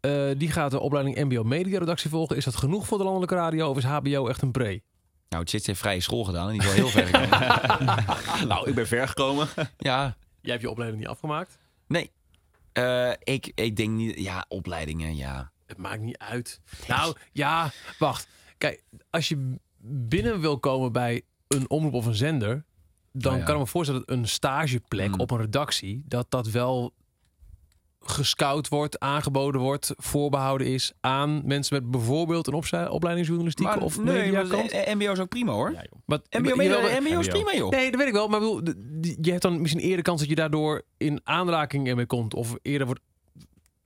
Eh, die gaat de opleiding MBO Media Redactie volgen. Is dat genoeg voor de landelijke radio of is HBO echt een pre? Nou, het zit heeft vrije school gedaan en die is wel heel ver gekomen. Nou, ik ben ver gekomen. Ja, Jij hebt je opleiding niet afgemaakt. nee. Eh, ik, ik denk niet, ja, opleidingen, ja. Het maakt niet uit. Nou, ja, wacht. Kijk, als je binnen wil komen bij een omroep of een zender... dan ja. kan ik me voorstellen dat een stageplek Mm. op een redactie... dat dat wel gescout wordt, aangeboden wordt, voorbehouden is aan mensen met bijvoorbeeld een opleiding journalistiek Maar of nee, media maar de- MBO is ook prima hoor. Ja. Maar, MBO, jawel, is prima joh. Nee, dat weet ik wel. Maar ik bedoel, je hebt dan misschien eerder kans dat je daardoor in aanraking ermee komt. Of eerder wordt...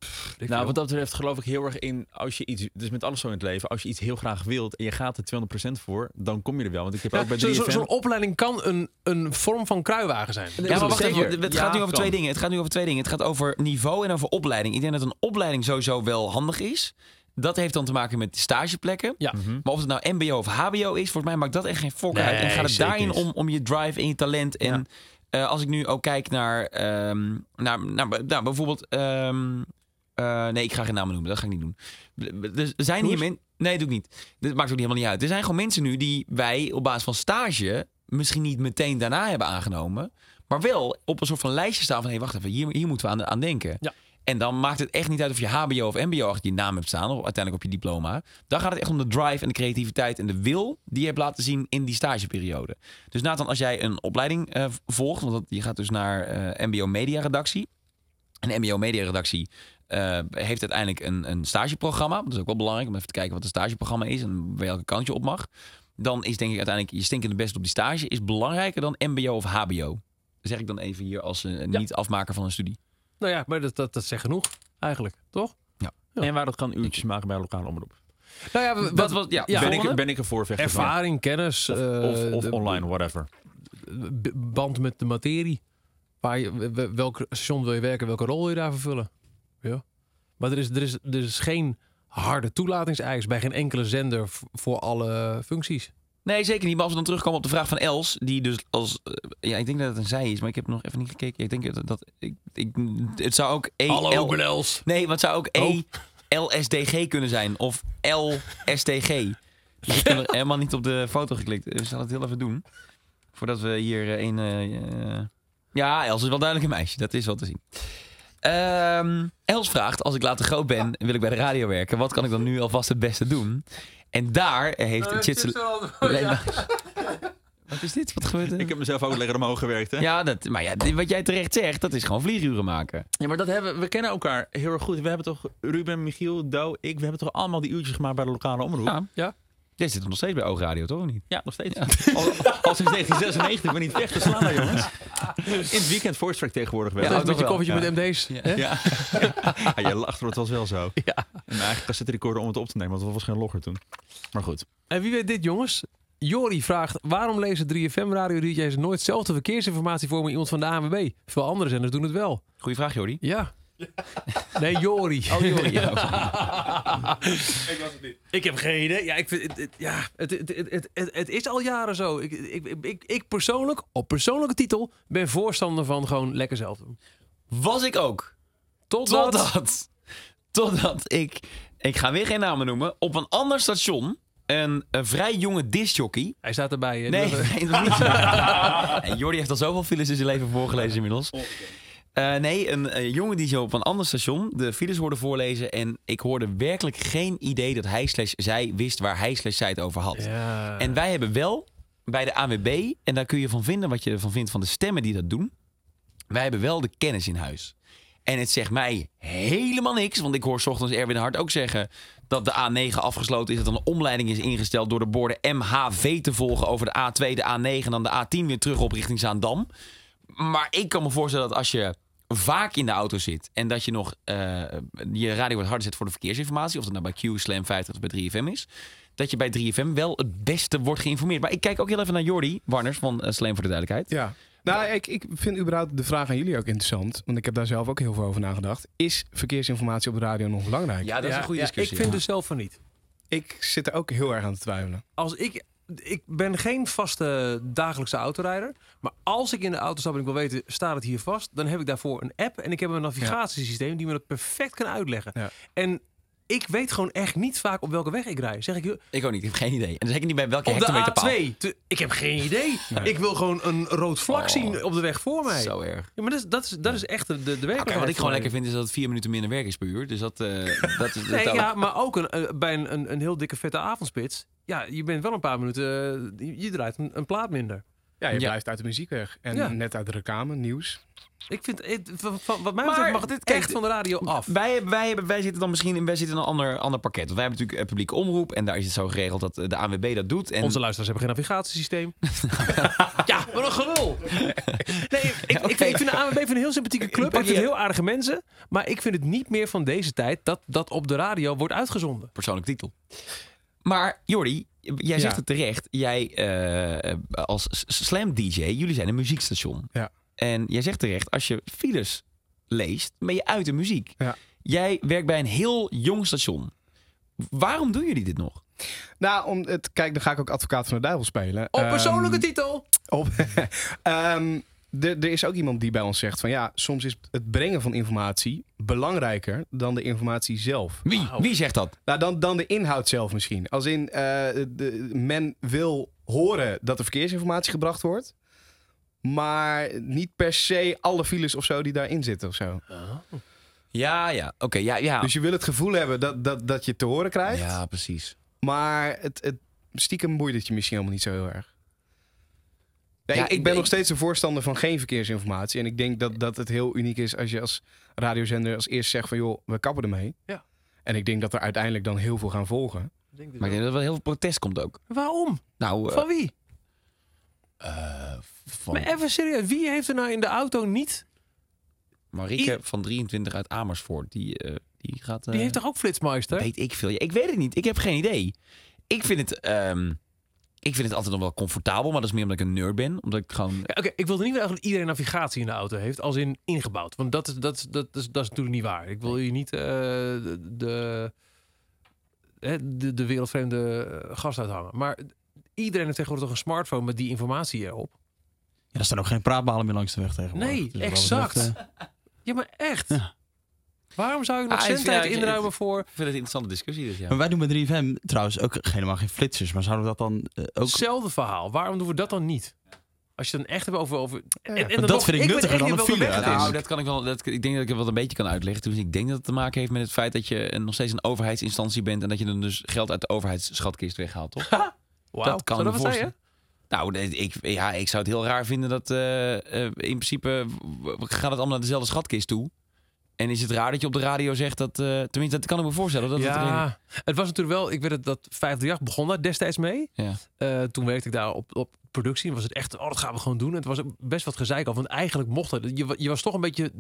Pff, Nou, veel. wat dat betreft geloof ik heel erg in als je iets, dus met alles zo in het leven, als je iets heel graag wilt en je gaat er 200% voor, dan kom je er wel. Want ik heb Ja, ook bij zo- zo- 3FM... Zo'n opleiding kan een, een vorm van kruiwagen zijn. Ja, maar wacht even. Het Ja, gaat nu over kan. twee dingen. Het gaat nu over twee dingen. Het gaat over niveau en over opleiding. Ik denk dat een opleiding sowieso wel handig is. Dat heeft dan te maken met stageplekken. Ja. Mhm. Maar of het nou MBO of HBO is, volgens mij maakt dat echt geen fok Nee, uit. En gaat het daarin om, om je drive en je talent. En eh, als ik nu ook kijk naar, ehm, naar, naar, nou, bijvoorbeeld. ehm, eh, nee, ik ga geen namen noemen. Dat ga ik niet doen. Er zijn hier mensen. Nee, doe ik niet. Dit maakt ook helemaal niet uit. Er zijn gewoon mensen nu die wij op basis van stage misschien niet meteen daarna hebben aangenomen. Maar wel op een soort van lijstje staan van hé, hey, wacht even, hier, hier moeten we aan, aan denken. Ja. En dan maakt het echt niet uit of je HBO of MBO achter je naam hebt staan, of uiteindelijk op je diploma. Dan gaat het echt om de drive en de creativiteit en de wil die je hebt laten zien in die stageperiode. Dus Nathan, als jij een opleiding eh, volgt, want je gaat dus naar eh, MBO Media Redactie. En MBO Media Redactie eh, heeft uiteindelijk een, een stageprogramma. Dat is ook wel belangrijk om even te kijken wat een stageprogramma is en welke kant je op mag. Dan is denk ik uiteindelijk je stinkende best op die stage is belangrijker dan MBO of HBO. Dat zeg ik dan even hier als Ja. niet-afmaker van een studie. Nou ja, maar dat, dat, dat zegt genoeg eigenlijk, toch? Ja. En waar dat kan uurtjes maken bij een lokale omroep. Nou ja, Dat wat, was, ja, Ja, ben, ik, ben ik een voorvechter van. ervaring, kennis, Of, eh, of, of de- online, whatever. band met de materie. Waar je, welk station wil je werken, welke rol wil je daar vervullen? Maar er is, er, is, er is geen harde toelatingseis bij geen enkele zender voor alle functies. Nee, zeker niet. Maar als we dan terugkomen op de vraag van Els, die dus als... eh, ja, ik denk dat het een zij is, maar ik heb nog even niet gekeken. Ik denk dat... dat ik, ik, het zou ook E... L- Els. Nee, het zou ook Oh. E... LSDG kunnen zijn. Of LSTG. Dus ik heb er helemaal niet op de foto geklikt. We zullen het heel even doen. Voordat we hier eh, een... eh, ja, Els is wel duidelijk een meisje. Dat is wel te zien. Ehm, Els vraagt, als ik later groot ben, wil ik bij de radio werken. Wat kan ik dan nu alvast het beste doen? En daar heeft Chitse... Wat is dit? Wat gebeurt er? Ik heb mezelf ook lekker omhoog gewerkt. Hè? Ja, dat, maar ja, dit- wat jij terecht zegt, dat is gewoon vlieguren maken. Ja, maar dat hebben, we kennen elkaar heel erg goed. We hebben toch, Ruben, Michiel, Do, ik, we hebben toch allemaal die uurtjes gemaakt bij de lokale omroep? Ja. Ja. Jij zit nog steeds bij Oogradio, toch? Of niet? Ja, nog steeds. Al, al sinds 1996 ben ik niet weg te slaan, jongens. In het weekend voice tegenwoordig wel. Ja, Ja, toch met je wel. koffietje Ja. met MD's. Ja. ja, je lacht, maar het was wel zo. Ja. En eigenlijk cassette recorder om het op te nemen, want het was geen logger toen. Maar goed. En wie weet dit, jongens? Jori vraagt, waarom lezen 3FM radio DJ's nooit zelf de verkeersinformatie voor met iemand van de ANWB? Veel andere zenders doen het wel. Goeie vraag, Jordi. Ja. Nee, Jori. Oh, Jordi. Ja, Ik heb geen idee. Ja, ik vind, het, het- ja, het, het, het, het, het, het is al jaren zo. Ik, ik, ik, ik, ik persoonlijk, op persoonlijke titel, ben voorstander van gewoon lekker zelf doen. Was ik ook. Totdat... Totdat, totdat ik, ik ga weer geen namen noemen, op een ander station een, een vrij jonge discjockey. Hij staat erbij. hè. Nee, dat niet. Nee, Jordi heeft al zoveel files in zijn leven voorgelezen inmiddels. Eh, nee, een, jongen die zo op een ander station de files hoorde voorlezen. En ik hoorde werkelijk geen idee dat hij slash zij wist waar hij slash zij het over had. Ja. En wij hebben wel bij de ANWB, en daar kun je van vinden wat je ervan vindt van de stemmen die dat doen. Wij hebben wel de kennis in huis. En het zegt mij helemaal niks, want ik hoor 's ochtends Erwin Hart ook zeggen dat de A9 afgesloten is, dat er een omleiding is ingesteld door de borden MHV te volgen over de A2, de A9 en dan de A10 weer terug op richting Zaandam. Maar ik kan me voorstellen dat als je vaak in de auto zit en dat je nog eh, je radio wat harder zet voor de verkeersinformatie, of dat nou bij Q, Slam 50 of bij 3FM is, dat je bij 3FM wel het beste wordt geïnformeerd. Maar ik kijk ook heel even naar Jordi Warners van eh, Slam voor de duidelijkheid. Ja. Nou, ik, ik vind überhaupt de vraag aan jullie ook interessant. Want ik heb daar zelf ook heel veel over nagedacht. Is verkeersinformatie op de radio nog belangrijk? Ja, dat is een goede ja, discussie. Ik vind ja. dus zelf van niet. Ik zit er ook heel erg aan te twijfelen. Als ik, ik ben geen vaste dagelijkse autorijder. Maar als ik in de auto stap en ik wil weten, staat het hier vast? Dan heb ik daarvoor een app en ik heb een navigatiesysteem die me dat perfect kan uitleggen. Ja. En ik weet gewoon echt niet vaak op welke weg ik rij. Zeg ik, Ik ook niet, ik heb geen idee. En zeker niet bij welke op de hectometerpaal. A2. Te- Ik heb geen idee. Ik wil gewoon een rood vlak Oh. zien op de weg voor mij. Zo erg. Ja, maar dat is, dat is, dat is echt de, de werkelijkheid. Wat ik gewoon lekker vind is dat het vier minuten minder werk is per uur. Dus dat, eh, dat is... Nee, dat ja, maar ook een, eh, bij een, een, een heel dikke vette avondspits. Ja, je bent wel een paar minuten... eh, je- je draait een, een plaat minder. Ja, je Ja. blijft uit de muziek weg. En Ja. net uit de reclame, nieuws. Ik vind, het, van, wat mij Maar- betreft mag dit kijk, echt van de radio af. Wij, hebben- wij, hebben, wij zitten dan misschien in, wij zitten in een ander, ander pakket. Want wij hebben natuurlijk een publieke omroep. En daar is het zo geregeld dat eh, de ANWB dat doet. En Onze luisteraars hebben geen navigatiesysteem. ja, wat een gelul. Nee, ik, ik, ik, vind de ANWB vind een heel sympathieke club. Ik vind heel aardige mensen. Maar ik vind het niet meer van deze tijd dat dat op de radio wordt uitgezonden. persoonlijke titel. Maar Jordi, jij zegt Ja. het terecht. Jij eh, als slam DJ, jullie zijn een muziekstation. Ja. En jij zegt terecht, als je files leest, ben je uit de muziek. Ja. Jij werkt bij een heel jong station. Waarom doen jullie dit nog? Nou, om het, kijk, dan ga ik ook advocaat van de duivel spelen. Op Ehm, persoonlijke titel. Op, Ehm, er er is ook iemand die bij ons zegt van ja, soms is het brengen van informatie belangrijker dan de informatie zelf. Wie, wie zegt dat? Nou, dan, dan de inhoud zelf misschien. Als in, eh, de, men wil horen dat er verkeersinformatie gebracht wordt. Maar niet per se alle files of zo die daarin zitten of zo. Ja, ja. Oké, ja, ja. Dus je wil het gevoel hebben dat, dat, dat je het te horen krijgt. ja, precies. Maar het, het stiekem boeit het je misschien helemaal niet zo heel erg. Nee, Ja, ik, ben ik- nog steeds een voorstander van geen verkeersinformatie. En ik denk dat, dat het heel uniek is als je als radiozender als eerst zegt van joh, we kappen ermee. Ja. En ik denk dat er uiteindelijk dan heel veel gaan volgen. Maar ik denk dat er wel heel veel protest komt ook. Waarom? Nou, eh, Van wie? van Maar even serieus, wie heeft er nou in de auto niet... Marieke van 23 uit Amersfoort. Die, eh, die gaat... Die eh, heeft toch ook Flitsmeister? Weet ik veel. Ja, Ik weet het niet. Ik heb geen idee. Ik vind het, ehm, ik vind het altijd nog wel comfortabel, maar dat is meer omdat ik een nerd ben. Omdat ik gewoon. Ja, Oké, ik wilde niet dat iedereen navigatie in de auto heeft, als in ingebouwd. Want dat is, dat is, dat is, dat is natuurlijk niet waar. Ik wil je niet eh, de, de, hè, de, de wereldvreemde eh, gast uithangen. Maar iedereen heeft tegenwoordig toch een smartphone met die informatie erop. Ja, er staan ook geen praatbalen meer langs de weg tegenwoordig. Nee, Dus exact. betreft, eh, Ja, maar echt. Ja. Waarom zou ik nog Ah, zendtijd inruimen voor... Ik vind het een interessante discussie. Dus ja. Maar wij doen bij 3FM trouwens ook helemaal geen flitsers. Maar zouden we dat dan eh, ook... Hetzelfde verhaal. Waarom doen we dat dan niet? Als je het dan echt hebt over... over en, en dan dat nog- vind ik nuttiger dan een file. Nou, dat kan ik wel. Dat, ik denk dat ik het wel een beetje kan uitleggen. Dus ik denk dat het te maken heeft met het feit dat je nog steeds een overheidsinstantie bent en dat je dan dus geld uit de overheidsschatkist weghaalt, toch? Wauw, dat kan zou ik dat wat? Nou, ik, ja, ik zou het heel raar vinden dat eh, eh, in principe gaat het allemaal naar dezelfde schatkist toe. En is het raar dat je op de radio zegt dat, eh, tenminste, dat kan ik me voorstellen. Dat het erin- ja, het was natuurlijk wel. Ik weet het, dat 538 begon daar destijds mee. Ja. Eh, toen werkte ik daar op, op productie. En was het echt, oh, dat gaan we gewoon doen. En het was best wat gezeik al. Want eigenlijk mocht het. Je, je was toch een beetje.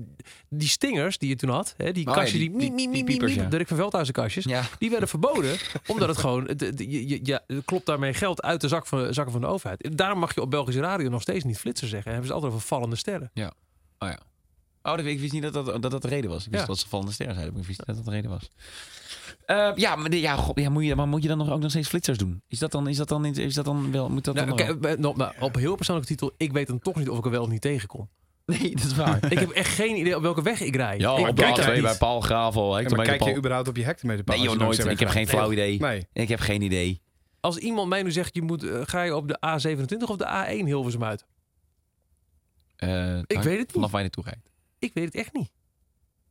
Die stingers die je toen had. Hè, die Oh ja, kastjes, die- die, piepers, ja. Dirk van Veldhuizen kastjes. Ja. Die werden verboden. omdat het gewoon. het- het- je, je, ja, klopt daarmee geld uit de zak van, zakken van de overheid. Daarom mag je op Belgische radio nog steeds niet flitser zeggen. En hebben ze altijd over vallende sterren. Oh ja. Oh, dat- ik wist niet dat dat, dat, dat de reden was. Ik wist Ja. dat ze vallende sterren zeiden, maar ik wist niet dat dat de reden was. Eh, ja, maar, de- ja, god, ja, moet je, maar moet je dan nog ook nog steeds flitsers doen? Is dat dan, is dat dan, is dat dan wel, moet dat Nou, dan wel? eh, nou, nou, op heel persoonlijke titel. Ik weet dan toch niet of ik er wel of niet tegenkom. Nee, dat is waar. Ik heb echt geen idee op welke weg ik rij. Ja, ik op de kijk A2 daar niet. bij Paul Gravel. Ja, maar kijk je überhaupt op je hectometerpaal? Nee joh, nooit. Ik de heb geen flauw idee. Nee. Ik heb geen idee. Als iemand mij nu zegt, je moet, eh, ga je op de A27 of de A1 Hilversum uit? Eh, Ik weet het niet. Vanaf waar je naartoe rijdt. Ik weet het echt niet.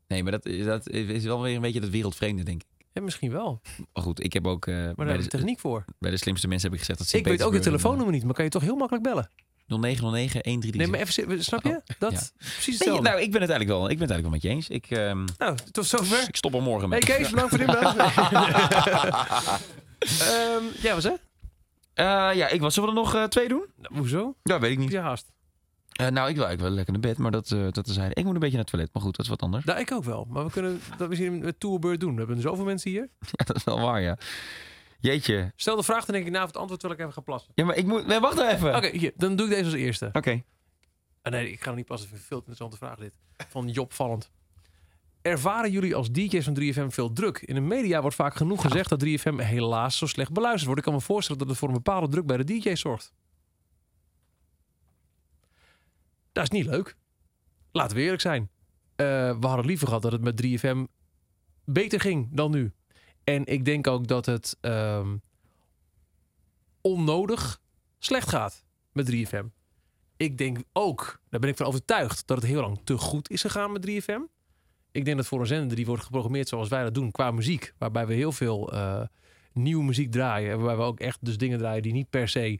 Nee, maar dat, dat is wel weer een beetje dat wereldvreemde, denk ik. Ja, misschien wel. Maar goed, ik heb ook eh, Maar daar we techniek voor. bij de slimste mensen heb ik gezegd dat Ik weet ook je Sint-Petersburg telefoonnummer niet, maar kan je toch heel makkelijk bellen? een, eh, 0909 1336. Nee, maar even, snap je? Dat ja. precies Nee, hetzelfde. nou, ik ben het eigenlijk wel. Ik ben het eigenlijk wel met je eens. Ik, ehm, nou, tot zover. ik stop er morgen Hey mee. Kees, bedankt voor de inbreng. Ehm ja, wat zeg? Eh, ja, ik was. Zullen we er nog eh, twee doen? Nou, hoezo? Ja, weet ik niet. Ja, haast. Eh, nou, ik wil eigenlijk wel lekker naar bed, maar dat, eh dat zijn. Ik moet een beetje naar het toilet, maar goed, dat is wat anders. Nou, ik ook wel. Maar we kunnen dat misschien met tourbeurt doen. We hebben zoveel mensen hier. Ja, dat is wel waar, ja. Jeetje. Stel de vraag, dan denk ik na het antwoord terwijl ik even ga plassen. Ja, maar ik moet... Nee, wacht nou even. Oké, hier. Dan doe ik deze als eerste. Oké. Ah, nee, ik ga niet passen. Ik vind een veel te interessante vraag dit. Van Job Vallend. Ervaren jullie als DJ's van 3FM veel druk? In de media wordt vaak genoeg gezegd dat 3FM helaas zo slecht beluisterd wordt. Ik kan me voorstellen dat het voor een bepaalde druk bij de DJ's zorgt. Dat is niet leuk. Laten we eerlijk zijn. Eh, we hadden liever gehad dat het met 3FM beter ging dan nu. En ik denk ook dat het ehm, onnodig slecht gaat met 3FM. Ik denk ook, daar ben ik van overtuigd, dat het heel lang te goed is gegaan met 3FM. Ik denk dat voor een zender die wordt geprogrammeerd zoals wij dat doen, qua muziek, waarbij we heel veel eh, nieuwe muziek draaien, waarbij we ook echt dus dingen draaien die niet per se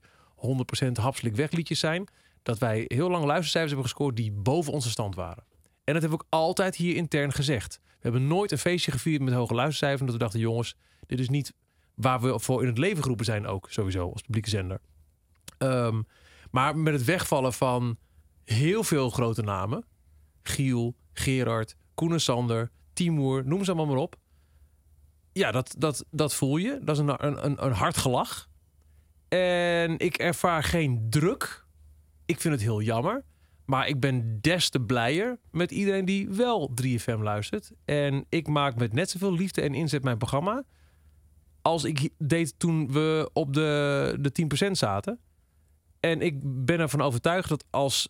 100% hapselijk wegliedjes zijn, dat wij heel lang luistercijfers hebben gescoord die boven onze stand waren. En dat hebben we ook altijd hier intern gezegd. We hebben nooit een feestje gevierd met hoge luistercijfers, omdat we dachten, jongens, dit is niet waar we voor in het leven geroepen zijn ook, sowieso, als publieke zender. Ehm, maar met het wegvallen van heel veel grote namen, Giel, Gerard, Koen en Sander, noem ze allemaal maar op. Ja, dat, dat, dat voel je. Dat is een, een, een hard gelach. En ik ervaar geen druk. Ik vind het heel jammer. Maar ik ben des te blijer met iedereen die wel 3FM luistert. En ik maak met net zoveel liefde en inzet mijn programma. Als ik deed toen we op de, de 10% zaten. En ik ben ervan overtuigd dat als.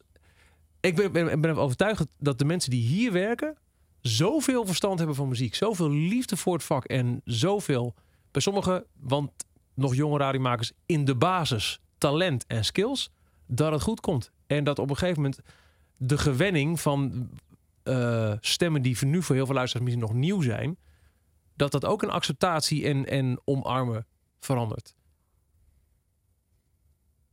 Ik ben, ben, ben ervan overtuigd dat de mensen die hier werken. zoveel verstand hebben van muziek. Zoveel liefde voor het vak. En zoveel. Bij sommigen, want nog jonge radiomakers. in de basis talent en skills. Dat het goed komt. En dat op een gegeven moment. de gewenning van. eh, stemmen die nu voor heel veel luisteraars misschien nog nieuw zijn. dat dat ook een acceptatie en, en omarmen verandert.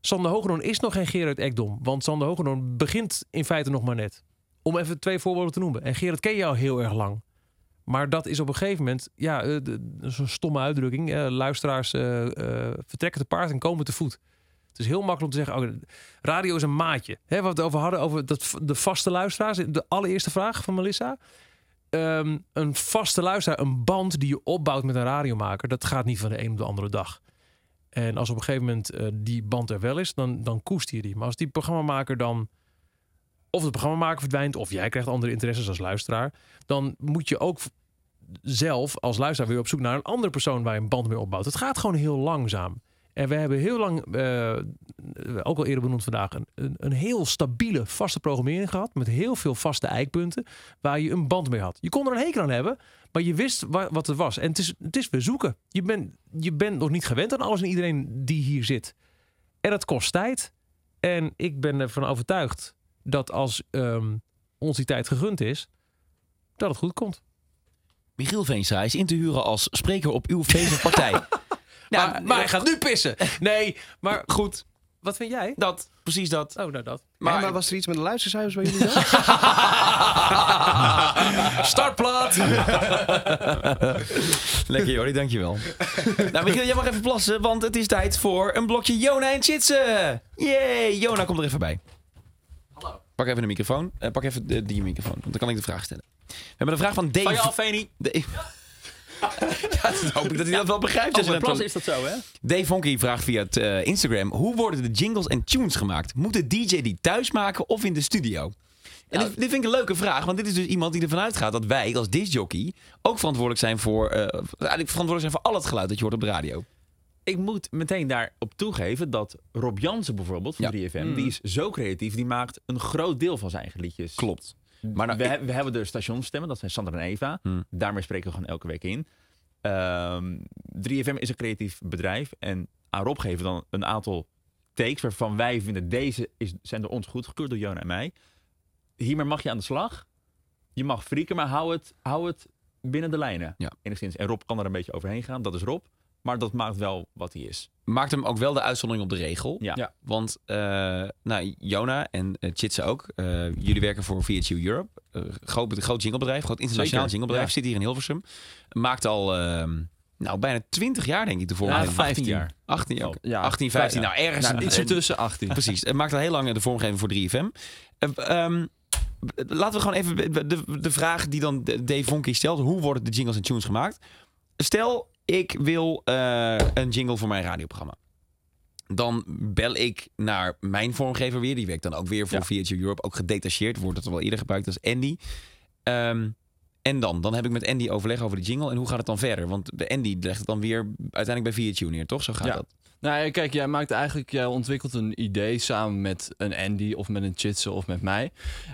Sander Hogenoorn is nog geen Gerard Ekdom. Want Sander Hogenoorn begint in feite nog maar net. Om even twee voorbeelden te noemen. En Gerard ken je al heel erg lang. Maar dat is op een gegeven moment, ja, is een stomme uitdrukking. eh, luisteraars vertrekken te paard en komen te voet. Het is heel makkelijk om te zeggen, radio is een maatje. Hè, wat we het over hadden, over dat, de vaste luisteraars. De allereerste vraag van Melissa. Ehm, een vaste luisteraar, een band die je opbouwt met een radiomaker. Dat gaat niet van de een op de andere dag. En als op een gegeven moment eh, die band er wel is, dan, dan koester je die. Maar als die programmamaker dan... Of de programmamaker verdwijnt, of jij krijgt andere interesses als luisteraar... dan moet je ook zelf als luisteraar weer op zoek naar een andere persoon waar je een band mee opbouwt. Het gaat gewoon heel langzaam. En we hebben heel lang, eh, ook al eerder benoemd vandaag, een, een, heel stabiele vaste programmering gehad. Met heel veel vaste eikpunten waar je een band mee had. Je kon er een hekel aan hebben, maar je wist wa- wat het was. En het is, het is weer zoeken. Je bent, je bent nog niet gewend aan alles en iedereen die hier zit. En dat kost tijd. En ik ben ervan overtuigd dat als ehm, ons die tijd gegund is, dat het goed komt. Michiel Veenstra is in te huren als spreker op uw feest of partij. Ja, maar, maar hij gaat nu pissen. Nee, maar goed. wat vind jij? Dat, precies dat. Oh, nou dat. Maar, Maar, maar was er iets met de luistercijfers bij jullie dan? Startplaat! Lekker Jordi, dankjewel. nou Michiel, jij mag even plassen, want het is tijd voor een blokje Jona en Chitsen. Yay, Jona komt er even bij. Hallo. Pak even de microfoon. Eh, pak even de, die microfoon, want dan kan ik de vraag stellen. We hebben een vraag van Dave. Van. Ja, dat hoop ik dat hij dat wel begrijpt. dat Plas is dat zo, hè? Dave Vonky vraagt via het eh, Instagram: hoe worden de jingles en tunes gemaakt? Moet de DJ die thuis maken of in de studio? En dit, dit vind ik een leuke vraag, want dit is dus iemand die ervan uitgaat dat wij als discjockey ook verantwoordelijk zijn voor, eh, eigenlijk verantwoordelijk zijn voor al het geluid dat je hoort op de radio. Ik moet meteen daarop toegeven dat Rob Jansen bijvoorbeeld van Ja. 3FM, die is zo creatief, die maakt een groot deel van zijn eigen liedjes. Klopt. Maar nou, we, ik- we hebben de stationsstemmen, dat zijn Sander en Eva. Hmm. Daarmee spreken we gewoon elke week in. Ehm 3FM is een creatief bedrijf en aan Rob geven we dan een aantal takes waarvan wij vinden deze is, zijn door ons goedgekeurd, door Jona en mij. Hiermee mag je aan de slag. Je mag frieken, maar hou het, hou het binnen de lijnen. Ja. Enigszins. En Rob kan er een beetje overheen gaan, dat is Rob. Maar dat maakt wel wat hij is. maakt hem ook wel de uitzondering op de regel. Ja. Ja. Want uh, nou, Jona en uh, Chitse ook. Uh, jullie werken voor VHU Europe. Uh, groot, groot jinglebedrijf, groot internationaal Zeker, jinglebedrijf. ja. Zit hier in Hilversum. Maakt al uh, nou, bijna 20 jaar denk ik de vormgeving. Ja, 15 jaar. 18, Oh, ook. ja, 18 15, ja. nou ergens. Nou, iets iets ertussen 18. Precies. Het maakt al heel lang de vormgeving voor 3FM. Uh, um, laten we gewoon even de, de, de vraag die dan Dave Vonky stelt. Hoe worden de jingles en tunes gemaakt? Stel, ik wil uh, een jingle voor mijn radioprogramma. Dan bel ik naar mijn vormgever weer. Die werkt dan ook weer voor ja. Europe. Ook gedetacheerd. Wordt het al wel eerder gebruikt als Andy. Um, en dan? Dan heb ik met Andy overleg over de jingle. En hoe gaat het dan verder? Want de Andy legt het dan weer uiteindelijk bij VHU neer, toch? Zo gaat ja. dat. Nou ja, kijk, jij maakt eigenlijk, jij ontwikkelt een idee samen met een Andy of met een Chitse of met mij.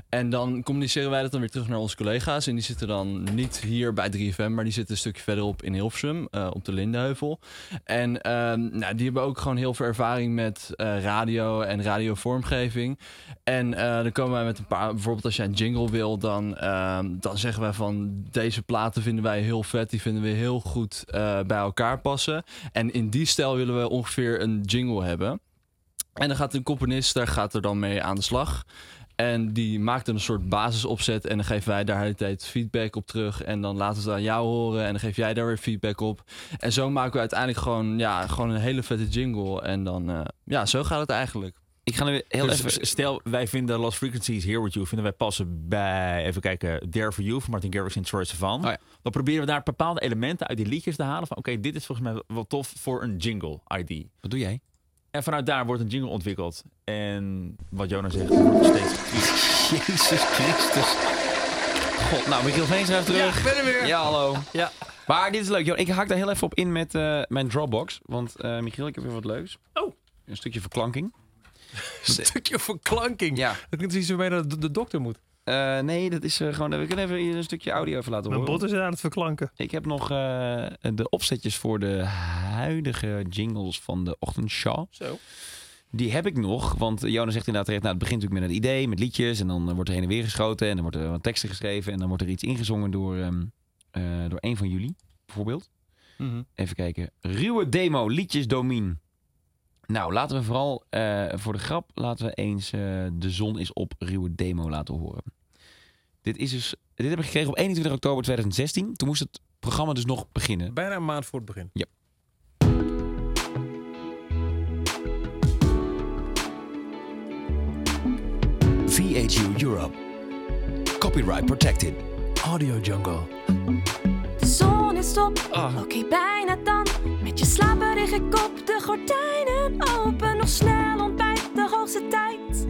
En dan communiceren wij dat dan weer terug naar onze collega's. En die zitten dan niet hier bij 3FM, maar die zitten een stukje verderop in Hilversum, eh, op de Lindeheuvel. En ehm, nou, die hebben ook gewoon heel veel ervaring met eh, radio en radiovormgeving. En eh, dan komen wij met een paar, bijvoorbeeld als jij een jingle wil, dan, ehm, dan zeggen wij van deze platen vinden wij heel vet, die vinden we heel goed bij elkaar passen. En in die stijl willen we ongeveer een jingle hebben. En dan gaat een componist, daar gaat er dan mee aan de slag. En die maakt een soort basisopzet en dan geven wij daar de tijd feedback op terug. En dan laten het aan jou horen en dan geef jij daar weer feedback op. En zo maken we uiteindelijk gewoon, ja, gewoon een hele vette jingle. En dan, eh, ja, zo gaat het eigenlijk. Ik ga nu heel Dus even... stel, wij vinden Lost Frequencies Here With You, vinden wij passen bij, even kijken, Dare For You van Martin Garrix en Troy Sivan. Oh ja. Dan proberen we daar bepaalde elementen uit die liedjes te halen van, oké, dit is volgens mij wel tof voor een jingle ID. Wat doe jij? En vanuit daar wordt een jingle ontwikkeld. En wat Jonas zegt, wordt steeds. Jezus Christus. God, nou, Michiel Veenstra is terug. Ja, ben er weer. Ja, hallo. Ja. Maar dit is leuk, joh. Ik haak daar heel even op in met eh, mijn Dropbox. Want eh, Michiel, ik heb weer wat leuks. Oh. Een stukje verklanking. Een stukje verklanking. Ja. Dat klinkt iets waarmee naar de, de dokter moet. Eh, nee, dat is eh, gewoon... We kunnen even hier een stukje audio even laten Mijn horen. bot is aan het verklanken. Ik heb nog eh, de opzetjes voor de huidige jingles van de ochtendshow. Zo. Die heb ik nog, want Jonas zegt inderdaad terecht, nou, het begint natuurlijk met een idee, met liedjes. En dan wordt er heen en weer geschoten en dan wordt er wat teksten geschreven. En dan wordt er iets ingezongen door, ehm, eh, door een van jullie, bijvoorbeeld. Even kijken. Ruwe demo, liedjes Domien. Nou, laten we vooral eh, voor de grap, laten we eens eh, De Zon is op ruwe demo laten horen. Dit, is dus, dit heb ik gekregen op 21 oktober 2016. Toen moest het programma dus nog beginnen. Bijna een maand voor het begin. VHU Europe. Copyright protected. Audio Jungle. De zon is op, oké bijna dan. Met je slaperige kop, de gordijnen open. Nog snel ontbijt, de hoogste tijd.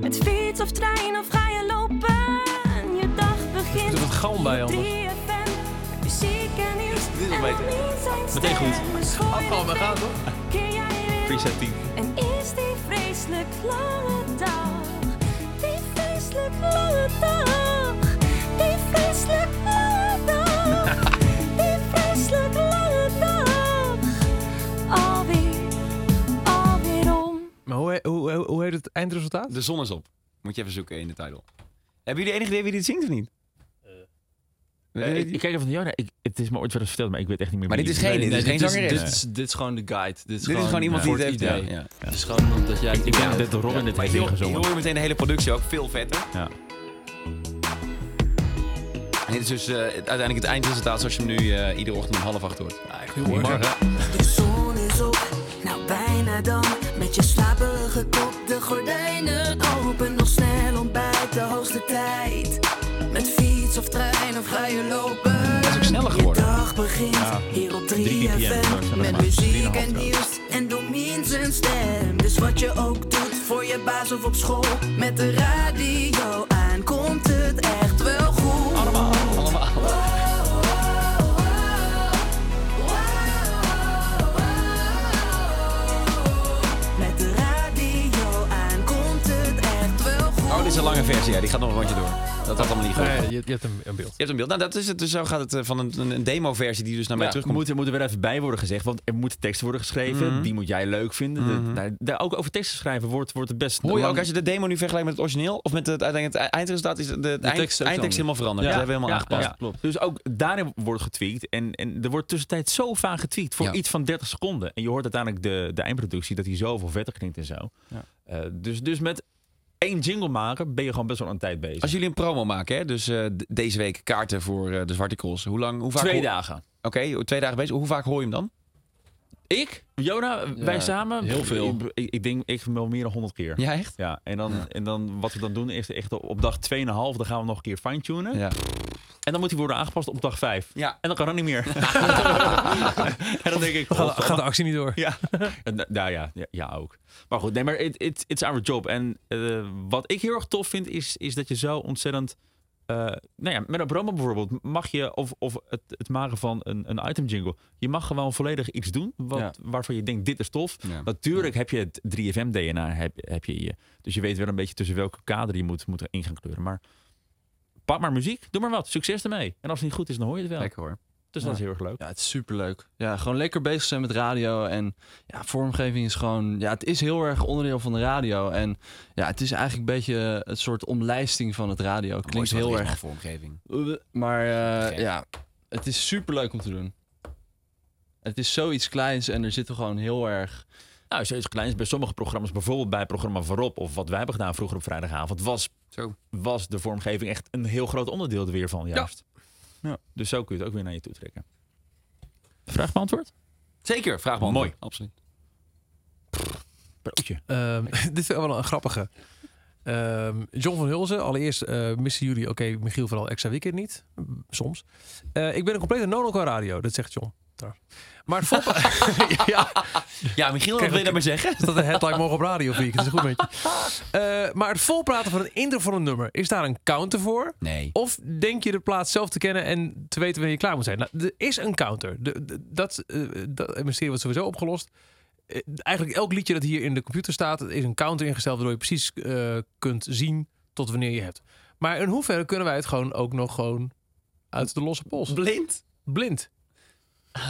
Met fiets of trein of ga je lopen. Je dag begint. Er wat galm bij, anders? 3FM, muziek en nieuws. Dit is beter. Meteen goed. de we jij weer Preset 10. en is die vreselijk lange dag? Die vreselijk lange dag. Die vreselijk hoe, hoe, hoe, heet het eindresultaat? De Zon is op. Moet je even zoeken in de title. Hebben jullie enig idee wie dit zingt of niet? Eh, ik, ik kijk even van, ja, ik, het is me ooit wel eens verteld, maar ik weet echt niet meer Maar wie dit is geen- dit is geen dit, zangeres. dit, is, dit is gewoon de guide. Dit is, Dit is gewoon iemand die het heeft. Ja, idee. ja. Het is gewoon omdat jij... Ik denk dat Robin dit heeft je ingezongen. hoort meteen de hele productie ook veel vetter. Ja. En dit is dus eh, uiteindelijk het eindresultaat zoals je hem nu eh, iedere ochtend om half acht hoort. Goedemorgen. De zon is op, bijna dan. Met je slaperige kop, de gordijnen open. Nog snel ontbijt, de hoogste tijd. Met fiets of trein of ga je lopen. Het is ook sneller geworden. Je dag begint hier op 3 3 ppm, FM. zeg Met maar. muziek 3,5 en nieuws en Domien zijn stem. Dus wat je ook doet voor je baas of op school. Met de radio aan komt het echt wel is een lange versie. Ja. Die gaat nog een rondje door. Dat had allemaal niet goed. Nee, je, je hebt een, een beeld. Je hebt een beeld. Nou, dat is het. Dus zo gaat het eh, van een, een, demo-versie die dus naar mij Ja, terugkomt. moet, moet er weer even bij worden gezegd, want er moeten teksten worden geschreven. Mhm. Die moet jij leuk vinden. De- Mhm. daar, daar ook over teksten schrijven wordt, wordt het best. Hoor je ook als je de demo nu vergelijkt met het origineel? Of met het uiteindelijk het eindresultaat is de, de, eind- tekst eindtekst helemaal veranderd. Ja, dat hebben we helemaal ja, aangepast. ja, klopt. Dus ook daarin wordt getweakt. En, en er wordt tussentijd zo vaak getweakt voor Ja. iets van 30 seconden. En je hoort uiteindelijk de, de eindproductie dat hij zoveel vetter klinkt en zo. Ja. Eh, dus, dus met één jingle maken ben je gewoon best wel een tijd bezig. Als jullie een promo maken, hè? dus eh, deze week kaarten voor eh, de Zwarte Cross. Hoe lang? Hoe vaak Twee dagen. Oké, twee dagen bezig. Hoe vaak hoor je hem dan? Ik? Jona, wij samen? heel veel. Ik, ik, ik denk ik wel meer dan 100 keer. Ja, echt? Ja, en dan, en dan wat we dan doen is echt op dag 2,5, dan gaan we nog een keer fine-tunen. Ja. En dan moet hij worden aangepast op dag 5. Ja. En dan kan dat niet meer. en dan denk ik, Gaat, God, gaat de actie niet door? Ja, En, nou ja, ja, ja, ook. Maar goed, nee, maar it, it, it's our job. En eh, wat ik heel erg tof vind, is, is dat je zo ontzettend eh, nou ja, met een promo bijvoorbeeld mag je, of, of het, het maken van een, een item jingle, je mag gewoon volledig iets doen wat, Ja. waarvan je denkt, dit is tof. Ja. Natuurlijk heb je het 3FM DNA, heb, heb je. Dus je weet wel een beetje tussen welke kader je moet, moet in gaan kleuren. Maar pak maar muziek, doe maar wat. Succes ermee. En als het niet goed is, dan hoor je het wel. Lekker hoor. Dus dat is heel erg leuk. Ja, het is superleuk. Ja, gewoon lekker bezig zijn met radio. En ja, vormgeving is gewoon... Ja, het is heel erg onderdeel van de radio. En ja, het is eigenlijk een beetje een soort omlijsting van het radio. Klinkt heel erg... vormgeving. Maar eh, ja, het is superleuk om te doen. Het is zoiets kleins en er zitten gewoon heel erg... Nou, zoiets kleins bij sommige programma's, bijvoorbeeld bij het programma Voorop, of wat wij hebben gedaan vroeger op vrijdagavond, was, Zo. was de vormgeving echt een heel groot onderdeel er weer van, juist. Ja. Dus zo kun je het ook weer naar je toe trekken. Vraag beantwoord? Zeker, vraag me Mooi. Absoluut. Broodje. Ehm, dit is wel een grappige. Ehm, John van Hulzen, allereerst eh missen jullie, oké, Michiel vooral extra weekend niet, soms. Eh, ik ben een complete no qua radio, dat zegt John. trouwens. Maar het vol... ja, Ja, Michiel, wat wil je daarmee zeggen? is dat een headline morgen op radio Freak? Dat is goed met je. Eh, maar het volpraten van een intro van een nummer, is daar een counter voor? Nee. Of denk je de plaats zelf te kennen en te weten wanneer je klaar moet zijn? Nou, er is een counter. De, de- dat, eh, dat mysterie wordt sowieso opgelost. Eh, eigenlijk elk liedje dat hier in de computer staat, is een counter ingesteld waardoor je precies kunt zien tot wanneer je hebt. Maar in hoeverre kunnen wij het gewoon ook nog gewoon uit de losse pols? Blind? Blind.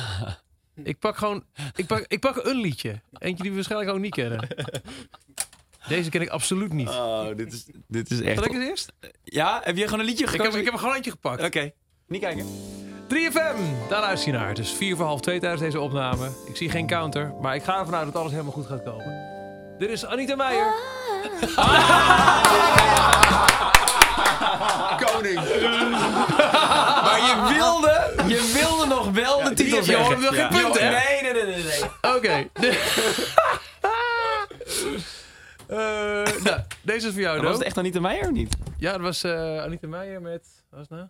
Ik pak gewoon, ik pak, ik pak een liedje. Eentje die we waarschijnlijk ook niet kennen. Deze ken ik absoluut niet. Oh, dit is, dit is echt... Zal ik eens eerst? Ja, heb je gewoon een liedje Ik gekozen? heb, ik heb er gewoon eentje gepakt. Oké, niet kijken. 3FM, daar luister je naar. Het is vier voor half twee tijdens deze opname. Ik zie geen counter, maar ik ga ervan uit dat alles helemaal goed gaat komen. Dit is Anita Meijer. Koning. maar je wilde, je wilde nog wel de titel je zeggen. hoort wel geen punt, hè? Nee, nee, nee, nee. nee. Oké. Eh, nou, deze is voor jou, was het echt Anita Meijer of niet? Ja, dat was eh, Anita Meijer met... Wat was het nou?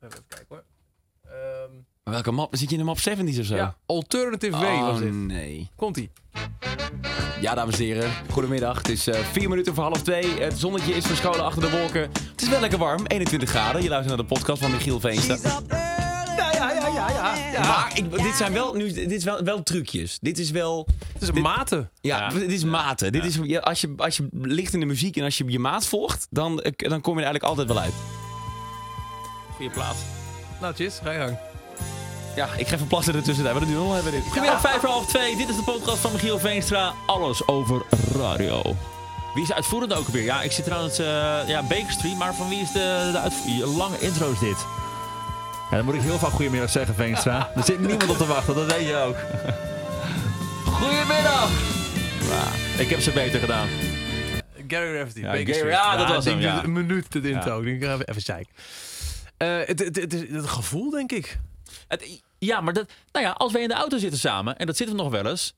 Even kijken hoor. Ehm, welke map? Zit je in de map 70's of zo? ja, Alternative Oh, Way was dit. nee. Komt-ie. Ja, dames en heren. Goedemiddag. Het is eh, vier minuten voor half twee. Het zonnetje is verscholen achter de wolken. Het is wel lekker warm. 21 graden. Je luistert naar de podcast van Michiel Veenstra. Ja, ja, ja, ja, ja. Maar ik, dit zijn wel, nu, dit is wel, wel trucjes. Dit is wel... Het is een mate. Ja, dit is maten. Dit is, ja, als, je, als je ligt in de muziek en als je je maat volgt, dan, eh, dan kom je er eigenlijk altijd wel uit. Goeie plaats. Nou, Tjis, ga je gang. Ja, ik ga even plassen ertussen. We nog even dit. Goedemiddag, vijf voor half twee. Dit is de podcast van Michiel Veenstra. Alles over radio. Wie is de uitvoerende ook weer? Ja, ik zit trouwens eh ja, Baker Street, maar van wie is de, de uitvoerende? Lange intro is dit. Ja, dan moet ik heel vaak goedemiddag zeggen, Veenstra. Er zit niemand op te wachten, dat weet je ook. Goedemiddag! Nou, ik heb ze beter gedaan. Gary Rafferty, Ja, Baker Street. ja, dat was hem, ja. Een minuut de intro. Ja. Ik denk, even, zeiken. Eh, het, het, het gevoel, denk ik. Het, ja, maar dat, nou ja, als wij in de auto zitten samen, en dat zitten we nog wel eens.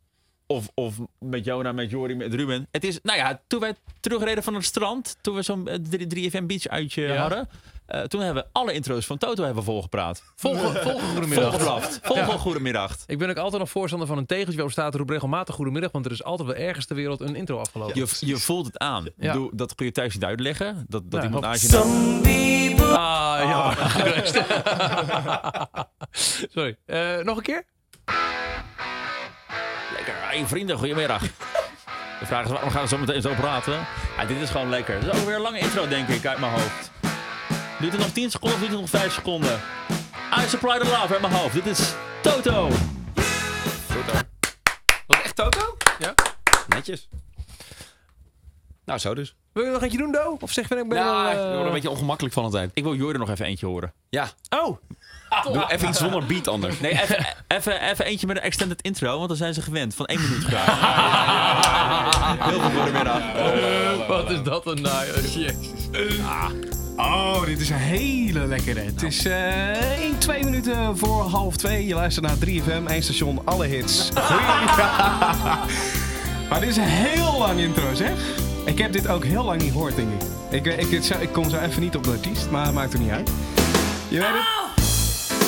Of, of met Jona, met Jori, met Ruben. Het is, nou ja, toen wij terugreden van het strand, toen we zo'n eh, 3FM Beach uitje Ja. hadden. Eh, toen hebben we alle intro's van Toto hebben we volgepraat. Volgende, volgende goedemiddag. Volgeblaft. Volgende goedemiddag. Ik ben ook altijd nog voorstander van een tegeltje waarop staat roep regelmatig goedemiddag, want er is altijd wel ergens ter wereld een intro afgelopen. Je, je voelt het aan. Ja. bedoel, dat kun je thuis niet uitleggen. Dat, dat Ja, iemand naast je... Ah, ja. Sorry. Eh, nog een keer? Lekker. Hey vrienden, goedemiddag. De vraag is, waarom gaan we zo meteen zo praten? Ja, dit is gewoon lekker. Dit is ook weer een lange intro, denk ik, uit mijn hoofd. Duurt het nog 10 seconden of duurt het nog 5 seconden? I supply the love uit mijn hoofd. Dit is Toto. Was echt Toto? Ja. Netjes. Nou, zo dus. Wil je nog eentje doen, Do? Of zeg je, ik ben Ja, wel... ik eh, word er een beetje ongemakkelijk van altijd. Ik wil Jordan nog even eentje horen. Ja, Oh, doe even iets zonder beat anders. Nee, even, even, even eentje met een extended intro, want dan zijn ze gewend. Van 1 minuut graag. Heel goed goedemiddag. wat is dat een naai. Jezus. Oh, dit is een hele lekkere. Het is eh 1, 2 minuten voor half 2. Je luistert naar 3FM, 1 station, alle hits. maar dit is een heel lang intro, zeg. Ik heb dit ook heel lang niet gehoord, denk ik. Ik, ik, ik, kom zo even niet op de artiest, maar maakt er niet uit. Je weet het.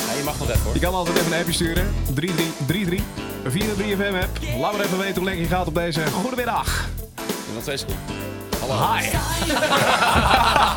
Ja, je mag nog even hoor. Je kan altijd even een appje sturen. 3333. Via de 3FM app. Laat maar even weten hoe lekker je gaat op deze goedemiddag. Nog twee seconden. Hi. Maar dit is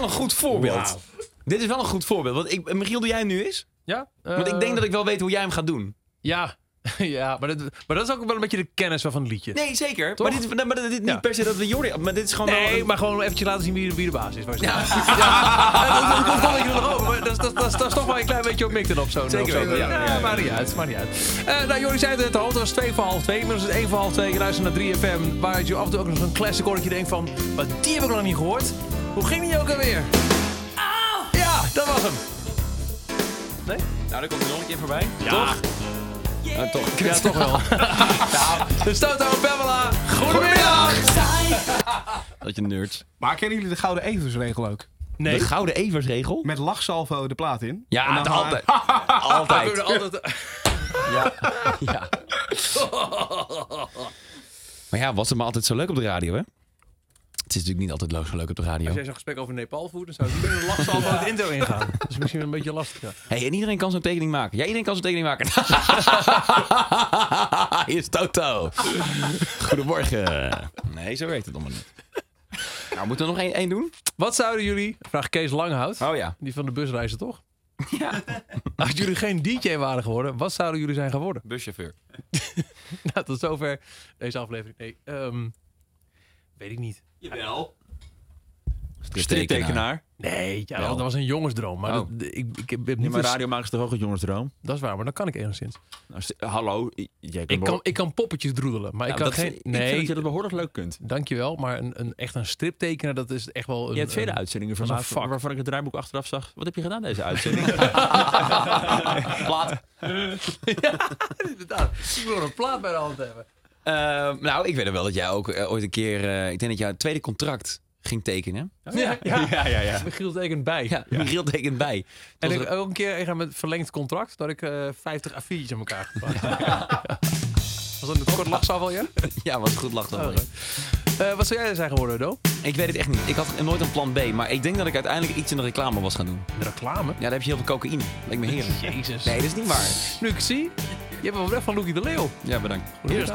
wel, dit is wel een goed voorbeeld. Dit is wel een goed voorbeeld. Want ik, Michiel, doe jij hem nu eens? Ja? Want ik denk dat ik wel weet hoe jij hem gaat doen. Ja, ja maar, dat, maar dat is ook wel een beetje de kennis van het liedje. Nee, zeker. Toch? Maar dit, is- maar dit is niet Ja. per se dat we Jordi... Maar dit is gewoon wel Nee, een- maar gewoon eventjes laten zien wie, wie de baas is. waar ze- Ja, ja, dat, dat, dat vond ik er nog over. maar Dat, is- dat, dat, is- dat is toch wel een klein beetje op mikten op zo'n Zeker weten, Ja, ja, ja, ja. maakt niet uit. Maakt niet uit. Eh, nou, Jordi zei het al, het was 2 voor half 2. Inmiddels is het 1 voor half 2. Je luistert naar 3FM. Waar je af en toe ook nog zo'n classic hoort dat je denkt van... Maar die heb ik nog niet gehoord. Hoe ging die ook alweer? Ja, dat was hem. Nee? Nou, daar komt er nog een keer voorbij. Ja. Toch? Ja, toch. Ja, toch wel. De Stoto en Pamela. Goedemiddag. Dat je nerds. Maar kennen jullie de Gouden Eversregel ook? Nee. De gouden eversregel? Met lachsalvo de plaat in. Ja, dan de- altijd. We altijd. kunnen altijd... Ja. ja. Maar ja, was het maar altijd zo leuk op de radio, hè? Het is natuurlijk niet altijd zo leuk op de radio. Als jij zo'n gesprek over Nepal voert, dan zou ik niet met een lachsal van het intro ingaan. Dat is misschien een beetje lastig. Ja. Hey, en iedereen kan zo'n tekening maken. Ja, iedereen kan zo'n tekening maken. Hier is Toto. Goedemorgen. Nee, zo werkt het allemaal niet. Nou, moeten we nog één, één doen? Wat zouden jullie, vraag Kees Langhout, Oh ja. die van de busreizen toch? Ja. Als jullie geen DJ waren geworden, wat zouden jullie zijn geworden? Buschauffeur. Nou, tot zover deze aflevering. Nee, ehm, weet ik niet. Jawel. Striptekenaar. Nee, ja, Wel. dat was een jongensdroom. Maar Oh. dat, ik, ik heb Nee, niet maar eens- radio maken is toch ook een jongensdroom? Dat is waar, maar dan kan ik enigszins. Nou, hallo, jij Ik kan, ik kan poppetjes droedelen, maar Ja, ik kan dat, geen... Ik vind dat je Nee, dat behoorlijk leuk kunt. dankjewel. Maar een, een, echt een striptekenaar, dat is echt wel een... Je hebt vele een- uitzendingen van dat is een mij vak. waarvan ik het draaiboek achteraf zag. Wat heb je gedaan deze uitzending? Plaat. Inderdaad. Ik wil een plaat bij de hand hebben. Eh, nou, ik weet wel dat jij ook eh, ooit een keer... eh, ik denk dat jij het tweede contract ging tekenen. Ja, ja. ja, ja, ja. Michiel tekent bij. Ja, Michiel tekent bij. En Was ik er- ook een keer ik ga met verlengd contract dat ik eh 50 A4'tjes aan elkaar gepakt. Was dat een kort lachsafval, ja? Ja, was goed lachen. Oh, Eh, wat zou jij zijn geworden, Do? Ik weet het echt niet. Ik had nooit een plan B. Maar ik denk dat ik uiteindelijk iets in de reclame was gaan doen. De reclame? Ja, daar heb je heel veel cocaïne. Lijkt me heerlijk. Jezus. Nee, dat is niet waar. Nu ik zie, je hebt wel weg van Loekie de Leeuw. Ja, bedankt. Hier is.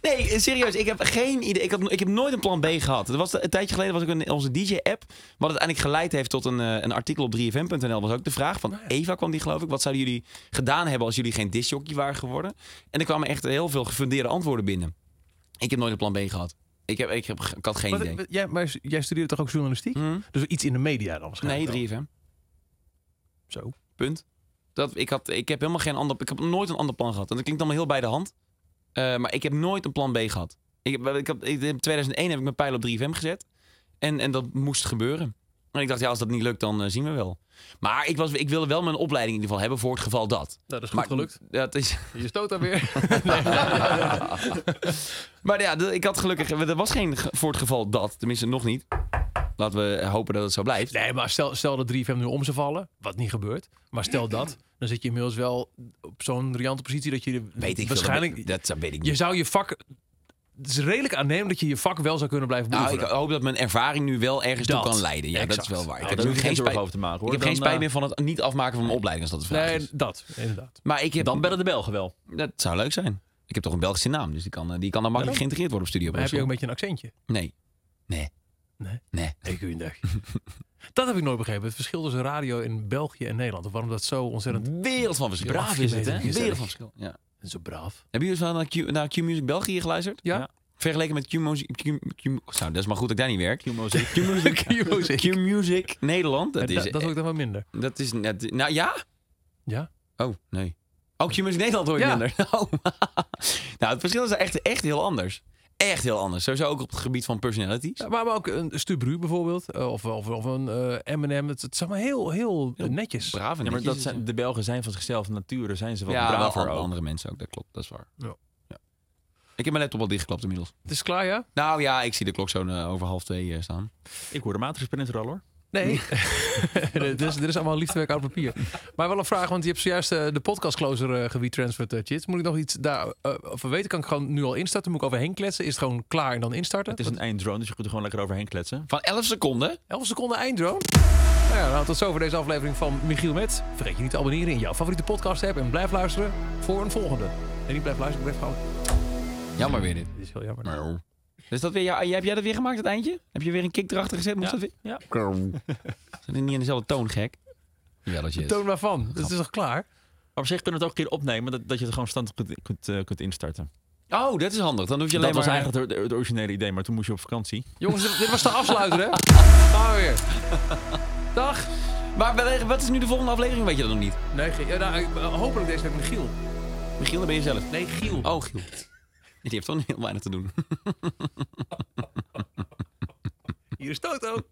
Nee, serieus. Ik heb geen idee. Ik, had, ik heb nooit een plan B gehad. Was, een tijdje geleden was ik in onze DJ-app. Wat uiteindelijk geleid heeft tot een, eh, een artikel op 3fm.nl. Was ook de vraag van Eva kwam die geloof ik. Wat zouden jullie gedaan hebben als jullie geen discjockey waren geworden? En er kwamen echt heel veel gefundeerde antwoorden binnen. Ik heb nooit een plan B gehad. Ik, heb, ik, heb, ik had geen Wat- idee. jij, maar jij studeerde toch ook journalistiek? Hm? Dus iets in de media dan Nee, waarschijnlijk? 3FM. Zo. Punt. Dat, ik, had, ik heb helemaal geen ander. Ik heb nooit een ander plan gehad. En dat klinkt allemaal heel bij de hand. Eh, maar ik heb nooit een plan B gehad. Ik heb, ik heb, in 2001 heb ik mijn pijl op 3FM gezet. En, en dat moest gebeuren. En ik dacht, ja, als dat niet lukt, dan eh, zien we wel. Maar ik, was, ik wilde wel mijn opleiding in ieder geval hebben voor het geval dat. Nou, dat is goed maar, gelukt. Dat is, Je stoot daar weer. maar ja, ik had gelukkig... Er was geen ge- voor het geval dat. Tenminste, nog niet. Laten we hopen dat het zo blijft. Nee, maar stel, stel dat 3FM nu om zou vallen, wat niet gebeurt. Maar stel dat, dan zit je inmiddels wel op zo'n riante positie dat je Weet ik waarschijnlijk... veel. Dat, dat weet ik Je niet. zou je vak... Het is redelijk aannemen dat je je vak wel zou kunnen blijven Nou, ik hoop dat mijn ervaring nu wel ergens toe kan leiden. Ja, dat is wel waar. Ik Nou, heb nu geen spijt, over te maken. ik Hoor. heb geen spijt eh, meer van het niet afmaken van mijn opleiding, als dat de vraag nee, is. dat, inderdaad. Maar ik heb... Dan bellen de Belgen wel. Dat zou leuk zijn. Ik heb toch een Belgische naam, dus die kan, eh, die kan dan makkelijk geïntegreerd worden op Studio Maar heb je ook een beetje een accentje? Nee. Nee. Nee? Nee. Nee, goeiedag. dat heb ik nooit begrepen. Het verschil tussen radio in België en Nederland. Of waarom dat zo ontzettend... Wereld van verschil. Braaf is het, hè? Wereld van verschil. Ja. Zo braaf. Hebben jullie eens wel naar Q, naar Q Music België geluisterd? Ja. Ja. Vergeleken met Q Music... Q, Q, nou, dat is maar goed dat ik daar niet werk. Q-Music. Q Music, Q-Music. Q Music Nederland. Dat is, dat, is ook dan wel minder. dat is net... Nou ja? Ja? Oh, nee. Oh, Q Music Nederland hoor je Ja. minder. Oh. nou, het verschil is echt, echt heel anders. Echt heel anders. Sowieso ook op het gebied van personalities. Ja, maar maar ook een Stubru bijvoorbeeld. eh, Of, of, of een eh M&M. Het, het is allemaal heel, heel, Heel netjes. Braaf Ja, maar dat zijn, de Belgen zijn van zichzelf nature, zijn ze wat ja, braver andere mensen ook. Dat klopt, dat is waar. Ja. Ja. Ik heb mijn laptop al dichtgeklapt inmiddels. Het is klaar, ja? Nou ja, ik zie de klok zo eh, over half twee staan. Ik hoor de matrixprinter al hoor. Nee. dit, is, dit is allemaal liefdewerk oud papier. Maar wel een vraag, want je hebt zojuist eh, de podcast closer uh, gewetransferd, uh, Chits. Moet ik nog iets daarover weten? Kan ik gewoon nu al instarten? Moet ik overheen kletsen? Is het gewoon klaar en dan instarten? Het is een einddrone, dus je kunt er gewoon lekker overheen kletsen. Van 11 seconden? 11 seconden einddrone. Nou ja, nou, tot zover deze aflevering van Michiel Met. Vergeet je niet te abonneren in jouw favoriete podcast app. En blijf luisteren voor een volgende. Nee, niet blijf luisteren, blijf gewoon. Jammer weer dit. Dit is heel jammer. Dus dat weer, ja, heb jij dat weer gemaakt, het eindje? Heb je weer een kick erachter gezet? Moest Ja. dat weer? Ja. Zijn niet in dezelfde toon, gek? Ja, dat je. Toon waarvan? Dat is toch klaar? Maar op zich kunnen we het ook een keer opnemen, dat, dat je het gewoon standaard kunt, kunt, eh, kunt instarten. Oh, dat is handig. Dan hoef je alleen Dat was eigenlijk het, het originele idee, maar toen moest je op vakantie. Jongens, dit- was de afsluiter, hè? Gaan we weer. Dag. Maar wel- wat is nu de volgende aflevering? Weet je dat nog niet? Nee, nou, ik- hopelijk deze week met Giel. Michiel, dan ben je zelf. Nee, Giel. Oh, Giel. Die heeft toch heel weinig te doen. Hier is Toto.